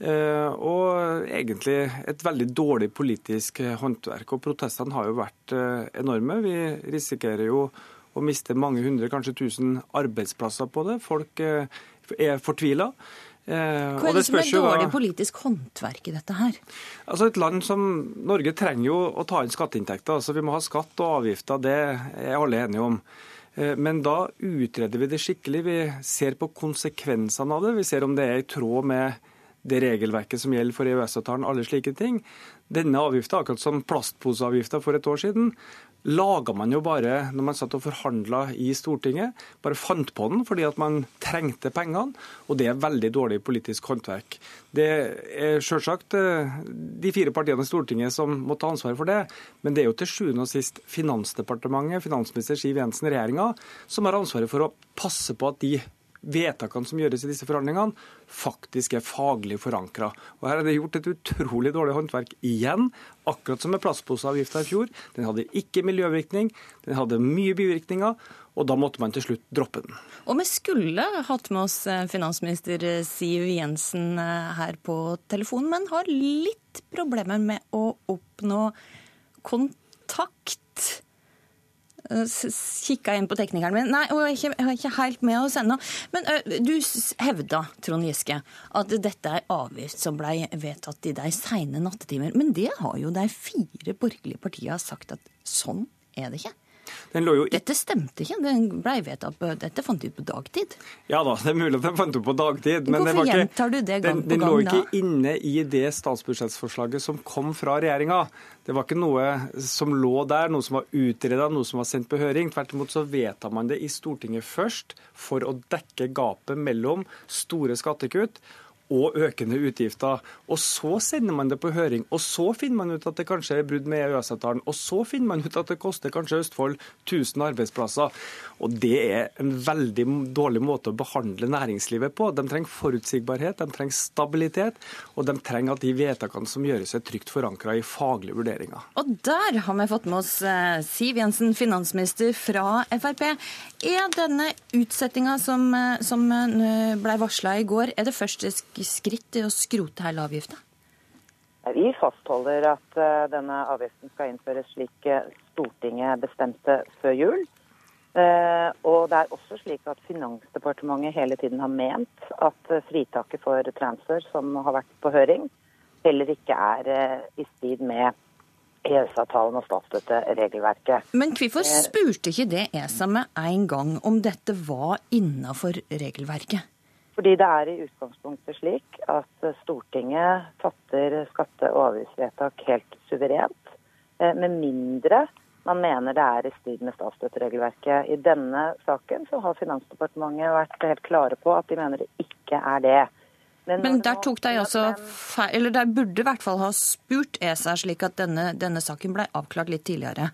Og egentlig et veldig dårlig politisk håndverk. Og protestene har jo vært enorme. Vi risikerer jo å miste mange hundre, kanskje tusen arbeidsplasser på det. Folk er fortvila. Hva er det som er dårlig politisk håndverk i dette her? Altså Et land som Norge trenger jo å ta inn skatteinntekter. altså Vi må ha skatt og avgifter, det er alle enige om. Men da utreder vi det skikkelig. Vi ser på konsekvensene av det. Vi ser om det er i tråd med det regelverket som gjelder for EØS-avtalen, alle slike ting. Denne avgifta, akkurat som plastposeavgifta for et år siden, laga man jo bare når man satt og forhandla i Stortinget. Bare fant på den fordi at man trengte pengene, og det er veldig dårlig politisk håndverk. Det er selvsagt de fire partiene i Stortinget som må ta ansvar for det, men det er jo til sjuende og sist Finansdepartementet, finansminister Siv Jensen, regjeringa, som har ansvaret for å passe på at de vedtakene som gjøres i disse forhandlingene, faktisk er faglig forankra. Her er det gjort et utrolig dårlig håndverk igjen, akkurat som med plastposeavgifta i fjor. Den hadde ikke miljøvirkning, den hadde mye bivirkninger. Og da måtte man til slutt droppe den. Og vi skulle hatt med oss finansminister Siv Jensen her på telefonen, men har litt problemer med å oppnå kontakt kikka inn på teknikeren min. Nei, hun er ikke, hun er ikke helt med oss ennå. Men ø, du hevda, Trond Giske, at dette er avgift som ble vedtatt i de seine nattetimer. Men det har jo de fire borgerlige partiene sagt at sånn er det ikke. I... Dette stemte ikke. Den ble vedtatt på, dette fant de ut på dagtid. Ja da, det er mulig at de fant ut på dagtid. Men Hvorfor ikke, gjentar du det gang den, på den gang lå da? ikke inne i det statsbudsjettsforslaget som kom fra regjeringa. Det var ikke noe som lå der, noe som var utreda, noe som var sendt på høring. Tvert imot så vedtar man det i Stortinget først for å dekke gapet mellom store skattekutt og økende utgifter. Og så sender man det på høring, og så finner man ut at det kanskje er brudd med EØS-avtalen. Og så finner man ut at det koster kanskje Østfold 1000 arbeidsplasser. Og det er en veldig dårlig måte å behandle næringslivet på. De trenger forutsigbarhet, de trenger stabilitet, og de trenger at de vedtakene som gjøres, er trygt forankra i faglige vurderinger. Og der har vi fått med oss eh, Siv Jensen, finansminister fra Frp. Er denne utsettinga som, eh, som eh, ble varsla i går, er det første skritt å skrote hele avgifta? Vi fastholder at uh, denne avgiften skal innføres slik Stortinget bestemte før jul. Uh, og det er også slik at Finansdepartementet hele tiden har ment at fritaket for transfer som har vært på høring, heller ikke er i strid med EØS-avtalen og statsstøtteregelverket. Men hvorfor spurte ikke det ESA med en gang om dette var innafor regelverket? Fordi det er i utgangspunktet slik at Stortinget fatter skatte- og avgiftsvedtak helt suverent, eh, med mindre man mener det er i strid med statsstøtteregelverket. I denne saken så har Finansdepartementet vært helt klare på at de mener det ikke er det. Men, Men der tok de også feil, eller der burde i hvert fall ha spurt ESA, slik at denne, denne saken ble avklart litt tidligere.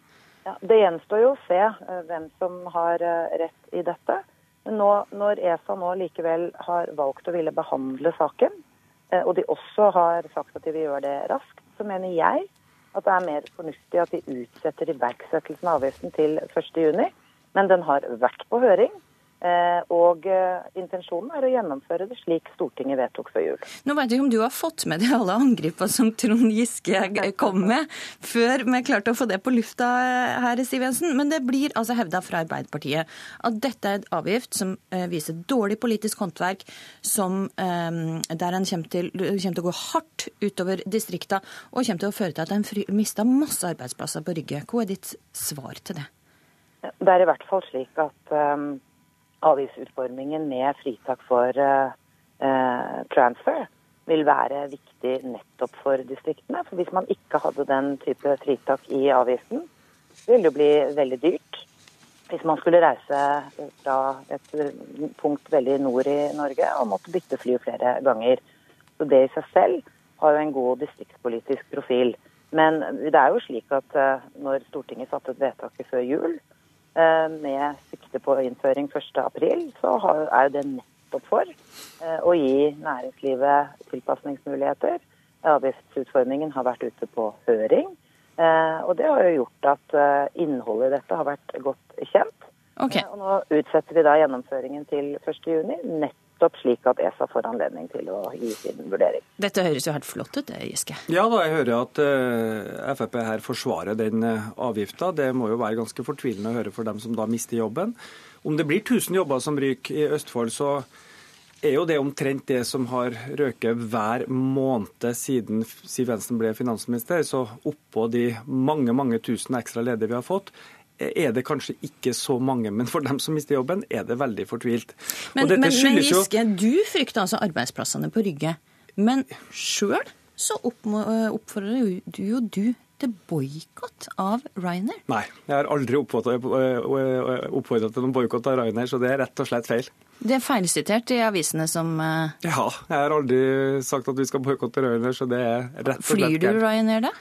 Ja, Det gjenstår jo å se eh, hvem som har eh, rett i dette. Nå, når ESA nå likevel har valgt å ville behandle saken, eh, og de også har sagt at de vil gjøre det raskt, så mener jeg at det er mer fornuftig at de utsetter iverksettelsen av avgiften til 1.6. Men den har vært på høring. Eh, og eh, intensjonen er å gjennomføre det slik Stortinget vedtok før jul. Nå vet jeg ikke om du har fått med deg alle angrepene som Trond Giske kom med, før vi klarte å få det på lufta her, Siv Jensen. Men det blir altså hevda fra Arbeiderpartiet at dette er et avgift som eh, viser dårlig politisk håndverk, som, der en kommer til, kommer til, å gå hardt utover distrikta, og kommer til å føre til at en mister masse arbeidsplasser på Rygge. Hva er ditt svar til det? Det er i hvert fall slik at um avgiftsutformingen med fritak for uh, transfer vil være viktig nettopp for distriktene. For hvis man ikke hadde den type fritak i avgiften, ville det bli veldig dyrt. Hvis man skulle reise fra et punkt veldig nord i Norge og måtte bytte fly flere ganger. Så det i seg selv har jo en god distriktspolitisk profil. Men det er jo slik at når Stortinget fattet vedtaket før jul, Eh, med sikte på innføring 1.4, så er det nettopp for eh, å gi næringslivet tilpasningsmuligheter. Avgiftsutformingen har vært ute på høring. Eh, og det har jo gjort at innholdet i dette har vært godt kjent. Okay. Og nå utsetter vi da gjennomføringen til 1.6, nettopp nettopp slik at ESA får anledning til å gi sin vurdering. Dette høres jo helt flott ut, det, Giske. Ja, da jeg hører at uh, Frp her forsvarer den uh, avgifta. Det må jo være ganske fortvilende å høre for dem som da mister jobben. Om det blir 1000 jobber som ryker i Østfold, så er jo det omtrent det som har røket hver måned siden Siv Jensen ble finansminister. Så oppå de mange, mange tusen ekstra ledige vi har fått, er det kanskje ikke så mange, men for dem som mister jobben, er det veldig fortvilt. Men, men, men Giske, du frykter altså arbeidsplassene på Rygge. Men sjøl så oppfordrer du jo du til boikott av Ryanair? Nei, jeg har aldri oppfordra til noen boikott av Ryanair, så det er rett og slett feil. Det er feilsitert i avisene som Ja, jeg har aldri sagt at vi skal boikotte Ryanair, så det er rett og slett Flyr du Ryanair, da?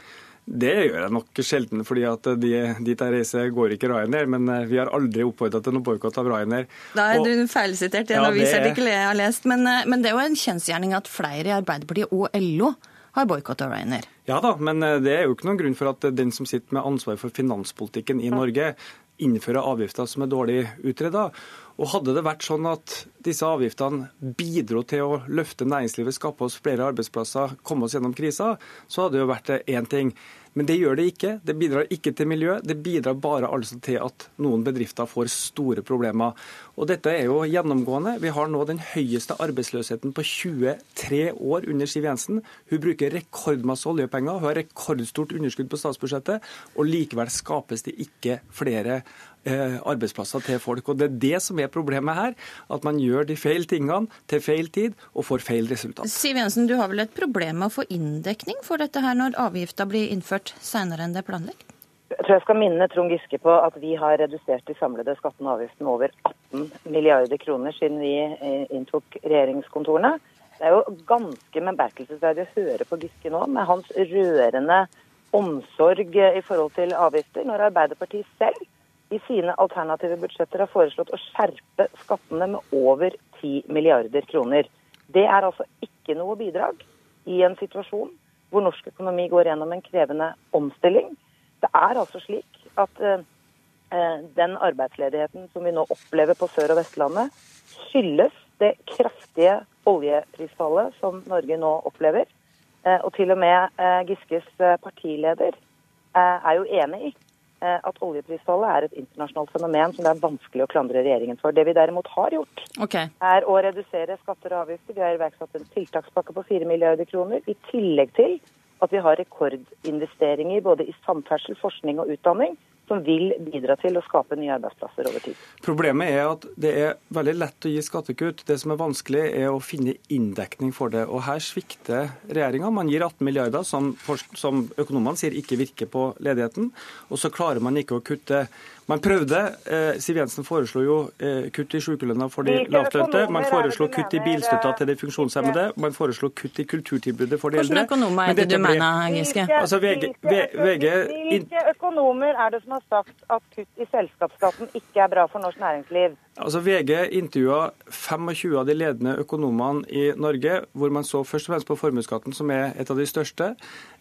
Det gjør jeg nok sjelden, fordi at de, dit jeg reiser går ikke Ryanair. Men eh, vi har aldri oppfordra til noen boikott av Ryanair. Da er og, du feilsitert i en ja, avisartikkel jeg har lest. Men, eh, men, det er jo en kjensgjerning at flere i Arbeiderpartiet og LO har boikotta Ryanair. Ja da, men eh, det er jo ikke noen grunn for at den som sitter med ansvar for finanspolitikken i Norge, innfører avgifter som er dårlig utreda. Og Hadde det vært sånn at disse avgiftene bidro til å løfte næringslivet, skape oss flere arbeidsplasser, komme oss gjennom krisa, så hadde det jo vært én ting. Men det gjør det ikke. Det bidrar ikke til miljø. Det bidrar bare altså til at noen bedrifter får store problemer. Og Dette er jo gjennomgående. Vi har nå den høyeste arbeidsløsheten på 23 år under Siv Jensen. Hun bruker rekordmasse oljepenger, hun har rekordstort underskudd på statsbudsjettet, og likevel skapes det ikke flere arbeidsplasser til folk. Og Det er det som er problemet her. At man gjør de feil tingene til feil tid og får feil resultat. Siv Jensen, du har vel et problem med å få inndekning for dette her når avgifta blir innført senere enn det er planlagt? Jeg tror jeg skal minne Trond Giske på at vi har redusert de samlede skattene og avgiftene over 18 milliarder kroner siden vi eh, inntok regjeringskontorene. Det er jo ganske merkelsesverdig å høre på Giske nå, med hans rørende omsorg i forhold til avgifter, når Arbeiderpartiet selv i sine alternative budsjetter har foreslått å skjerpe skattene med over 10 milliarder kroner. Det er altså ikke noe bidrag i en situasjon hvor norsk økonomi går gjennom en krevende omstilling. Det er altså slik at eh, eh den arbeidsledigheten som vi nå opplever på Sør- og Vestlandet, skyldes det kraftige oljeprisfallet som Norge nå opplever. Eh, og til og med Giskes partileder er jo enig i at oljeprisfallet er et internasjonalt fenomen som det er vanskelig å klandre regjeringen for. Det vi derimot har gjort, okay. er å redusere skatter og avgifter. Vi har iverksatt en tiltakspakke på 4 milliarder kroner, i tillegg til at vi har rekordinvesteringer både i samferdsel, forskning og utdanning som vil bidra til å skape nye arbeidsplasser over tid. Problemet er at det er veldig lett å gi skattekutt. Det som er vanskelig, er å finne inndekning for det. Og Her svikter regjeringa. Man gir 18 milliarder, som, som økonomene sier ikke virker på ledigheten. Og så klarer man ikke å kutte man prøvde. Eh, Siv Jensen foreslo jo eh, kutt i sykelønna for de lavtlønte. Man foreslo kutt i bilstøtta til de funksjonshemmede. Man foreslo kutt i kulturtilbudet for de eldre. Hvilke økonomer er det du mener, Giske? Altså, VG, VG, Hvilke økonomer er det som har sagt at kutt i selskapsskatten ikke er bra for norsk næringsliv? Altså VG intervjua 25 av de ledende økonomene i Norge, hvor man så først og fremst på formuesskatten, som er et av de største.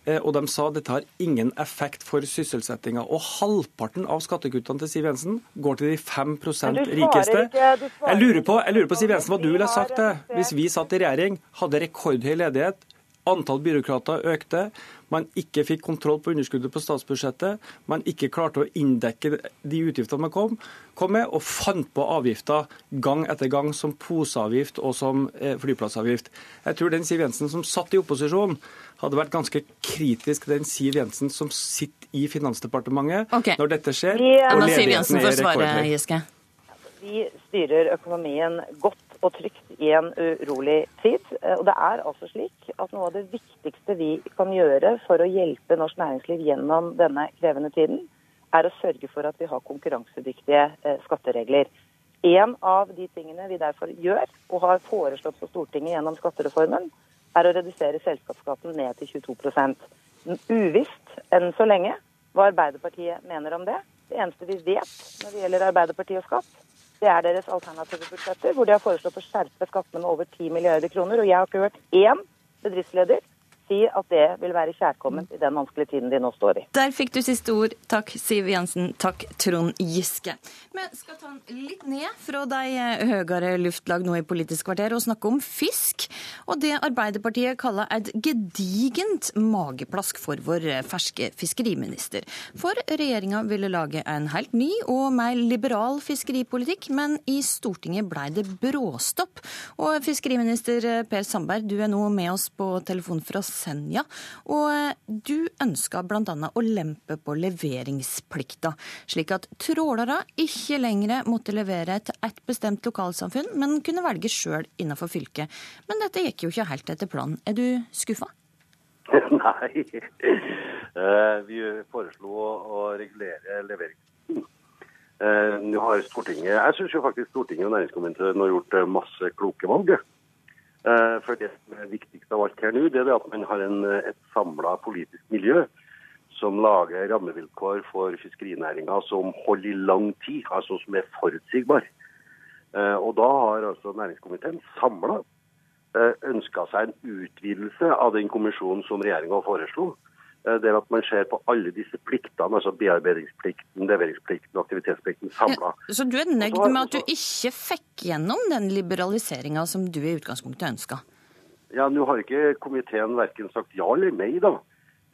Eh, og de sa at dette har ingen effekt for sysselsettinga. Og halvparten av skattekuttene til Siv Jensen går til de 5% rikeste. Jeg lurer, på, jeg lurer på Siv Jensen, hva du ville sagt det hvis vi satt i regjering, hadde rekordhøy ledighet, antall byråkrater økte, man ikke fikk kontroll på underskuddet på statsbudsjettet, man ikke klarte å inndekke de utgiftene man kom, kom med, og fant på avgifter gang etter gang som poseavgift og som eh, flyplassavgift. Jeg tror den Siv Jensen som satt i opposisjon, hadde vært ganske kritisk til den Siv Jensen som sitter i Finansdepartementet okay. når dette skjer. Ja. og ledigheten er rekordhøy. Vi styrer økonomien godt og trygt i en urolig tid. Eh, og det er altså slik at noe av det viktigste vi kan gjøre for å hjelpe norsk næringsliv gjennom denne krevende tiden, er å sørge for at vi har konkurransedyktige eh, skatteregler. En av de tingene vi derfor gjør, og har foreslått for Stortinget gjennom skattereformen, er å redusere selskapsskatten ned til 22% Uvisst enn så lenge hva Arbeiderpartiet mener om det. Det eneste vi vet når det gjelder Arbeiderpartiet og skatt, det er deres alternative budsjetter, hvor de har foreslått å skjerpe skattene med over 10 milliarder kroner. Og jeg har ikke hørt én bedriftsleder si at det vil være kjærkomment i den vanskelige tiden de nå står i. Der fikk du siste ord. Takk Siv Jensen. Takk Trond Giske. Vi skal ta den litt ned fra de høyere luftlag nå i Politisk kvarter og snakke om fisk. Og det Arbeiderpartiet kaller et gedigent mageplask for vår ferske fiskeriminister. For regjeringa ville lage en helt ny og mer liberal fiskeripolitikk, men i Stortinget blei det bråstopp. Og fiskeriminister Per Sandberg, du er nå med oss på telefon fra Senja. Og eh, du ønska bl.a. å lempe på leveringsplikta, slik at trålere ikke lenger måtte levere til ett bestemt lokalsamfunn, men kunne velge sjøl innenfor fylket. Men dette gikk jo ikke helt etter planen. Er du skuffa? Nei. Eh, vi foreslo å regulere leveringsplikten. Uh, nå har Stortinget, Jeg syns faktisk Stortinget og næringskomiteen har gjort masse kloke valg. Eh, for det som er viktigst av alt her nå, det er at man har en, et samla politisk miljø som lager rammevilkår for fiskerinæringa som holder i lang tid, altså som er forutsigbar. Eh, og da har altså næringskomiteen samla eh, ønska seg en utvidelse av den kommisjonen som regjeringa foreslo. Eh, det at man ser på alle disse pliktene, altså bearbeidingsplikten, leveringsplikten og aktivitetsplikten samla. Ja, så du er nøyd med at du ikke fikk gjennom den liberaliseringa som du i utgangspunktet ønska? Ja, nå har ikke komiteen verken sagt ja eller nei, da.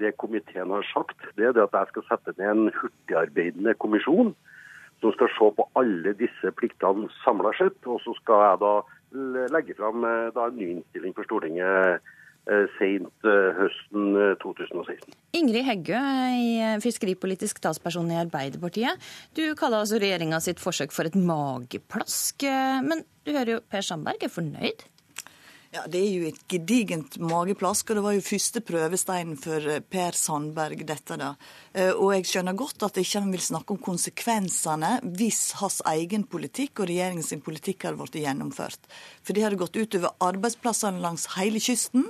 Det komiteen har sagt, det er at jeg skal sette ned en hurtigarbeidende kommisjon som skal se på alle disse pliktene samla sett. Og så skal jeg da legge fram eh, da, en ny innstilling for Stortinget sent eh, høsten 2016. Eh, Ingrid Heggø, fiskeripolitisk talsperson i Arbeiderpartiet. Du kaller altså regjeringa sitt forsøk for et mageplask. Men du hører jo Per Sandberg er fornøyd? Ja, Det er jo et gedigent mageplask, og det var jo første prøvesteinen for eh, Per Sandberg, dette da. Eh, og jeg skjønner godt at ikke vil snakke om konsekvensene hvis hans egen politikk og regjeringens politikk hadde blitt gjennomført. For det hadde gått utover arbeidsplassene langs hele kysten.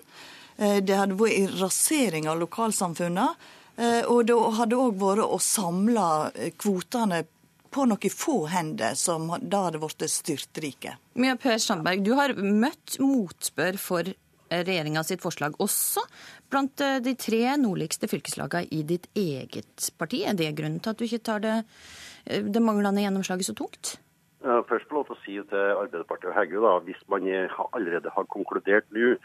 Eh, det hadde vært en rasering av lokalsamfunnene. Og det hadde òg vært å samle kvotene på noen få hender, som da hadde blitt styrtrike. Mia Per Sandberg, du har møtt motspør for regjeringa sitt forslag, også blant eh, de tre nordligste fylkeslagene i ditt eget parti. Er det grunnen til at du ikke tar det, eh, det manglende gjennomslaget så tungt? Først få lov til å si til Arbeiderpartiet og Heggø, da, hvis man allerede har konkludert nå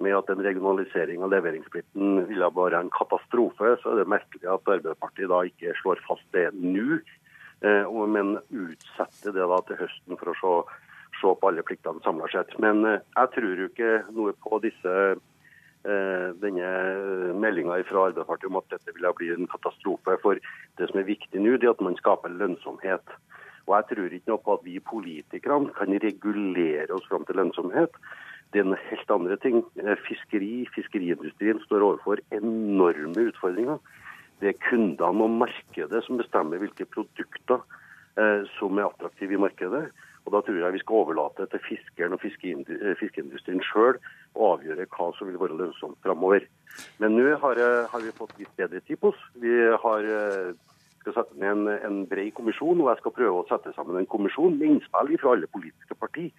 med at en regionalisering av leveringsplikten ville være en katastrofe, så er det merkelig at Arbeiderpartiet da ikke slår fast det nå Eh, men utsette det da til høsten for å se, se på alle pliktene samla sett. Men eh, jeg tror jo ikke noe på disse eh, denne meldinga fra Arbeiderpartiet om at dette vil bli en katastrofe. For det som er viktig nå, er at man skaper lønnsomhet. Og jeg tror ikke noe på at vi politikerne kan regulere oss fram til lønnsomhet. Det er en helt andre ting. Fiskeri, fiskeriindustrien står overfor enorme utfordringer det er kundene og markedet som bestemmer hvilke produkter eh, som er attraktive i markedet. Og Da tror jeg vi skal overlate til fiskeren og eh, fiskeindustrien sjøl å avgjøre hva som vil være lønnsomt framover. Men nå har, har, vi fått litt bedre tid på oss. Vi har, eh, skal sette ned en, en bred kommisjon, og jeg skal prøve å sette sammen en kommisjon med innspill fra alle politiske partier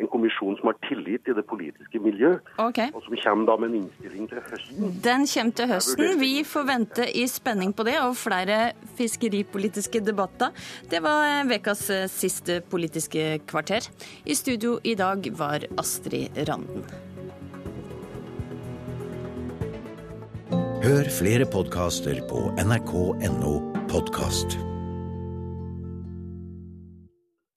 en kommisjon som har tillit i det politiske miljø, okay. og som kommer da med en innstilling til høsten. Den kommer til høsten. Vi får vente i spenning på det, og flere fiskeripolitiske debatter. Det var ukas siste Politiske kvarter. I studio i dag var Astrid Randen. Hør flere podkaster på nrk.no podkast.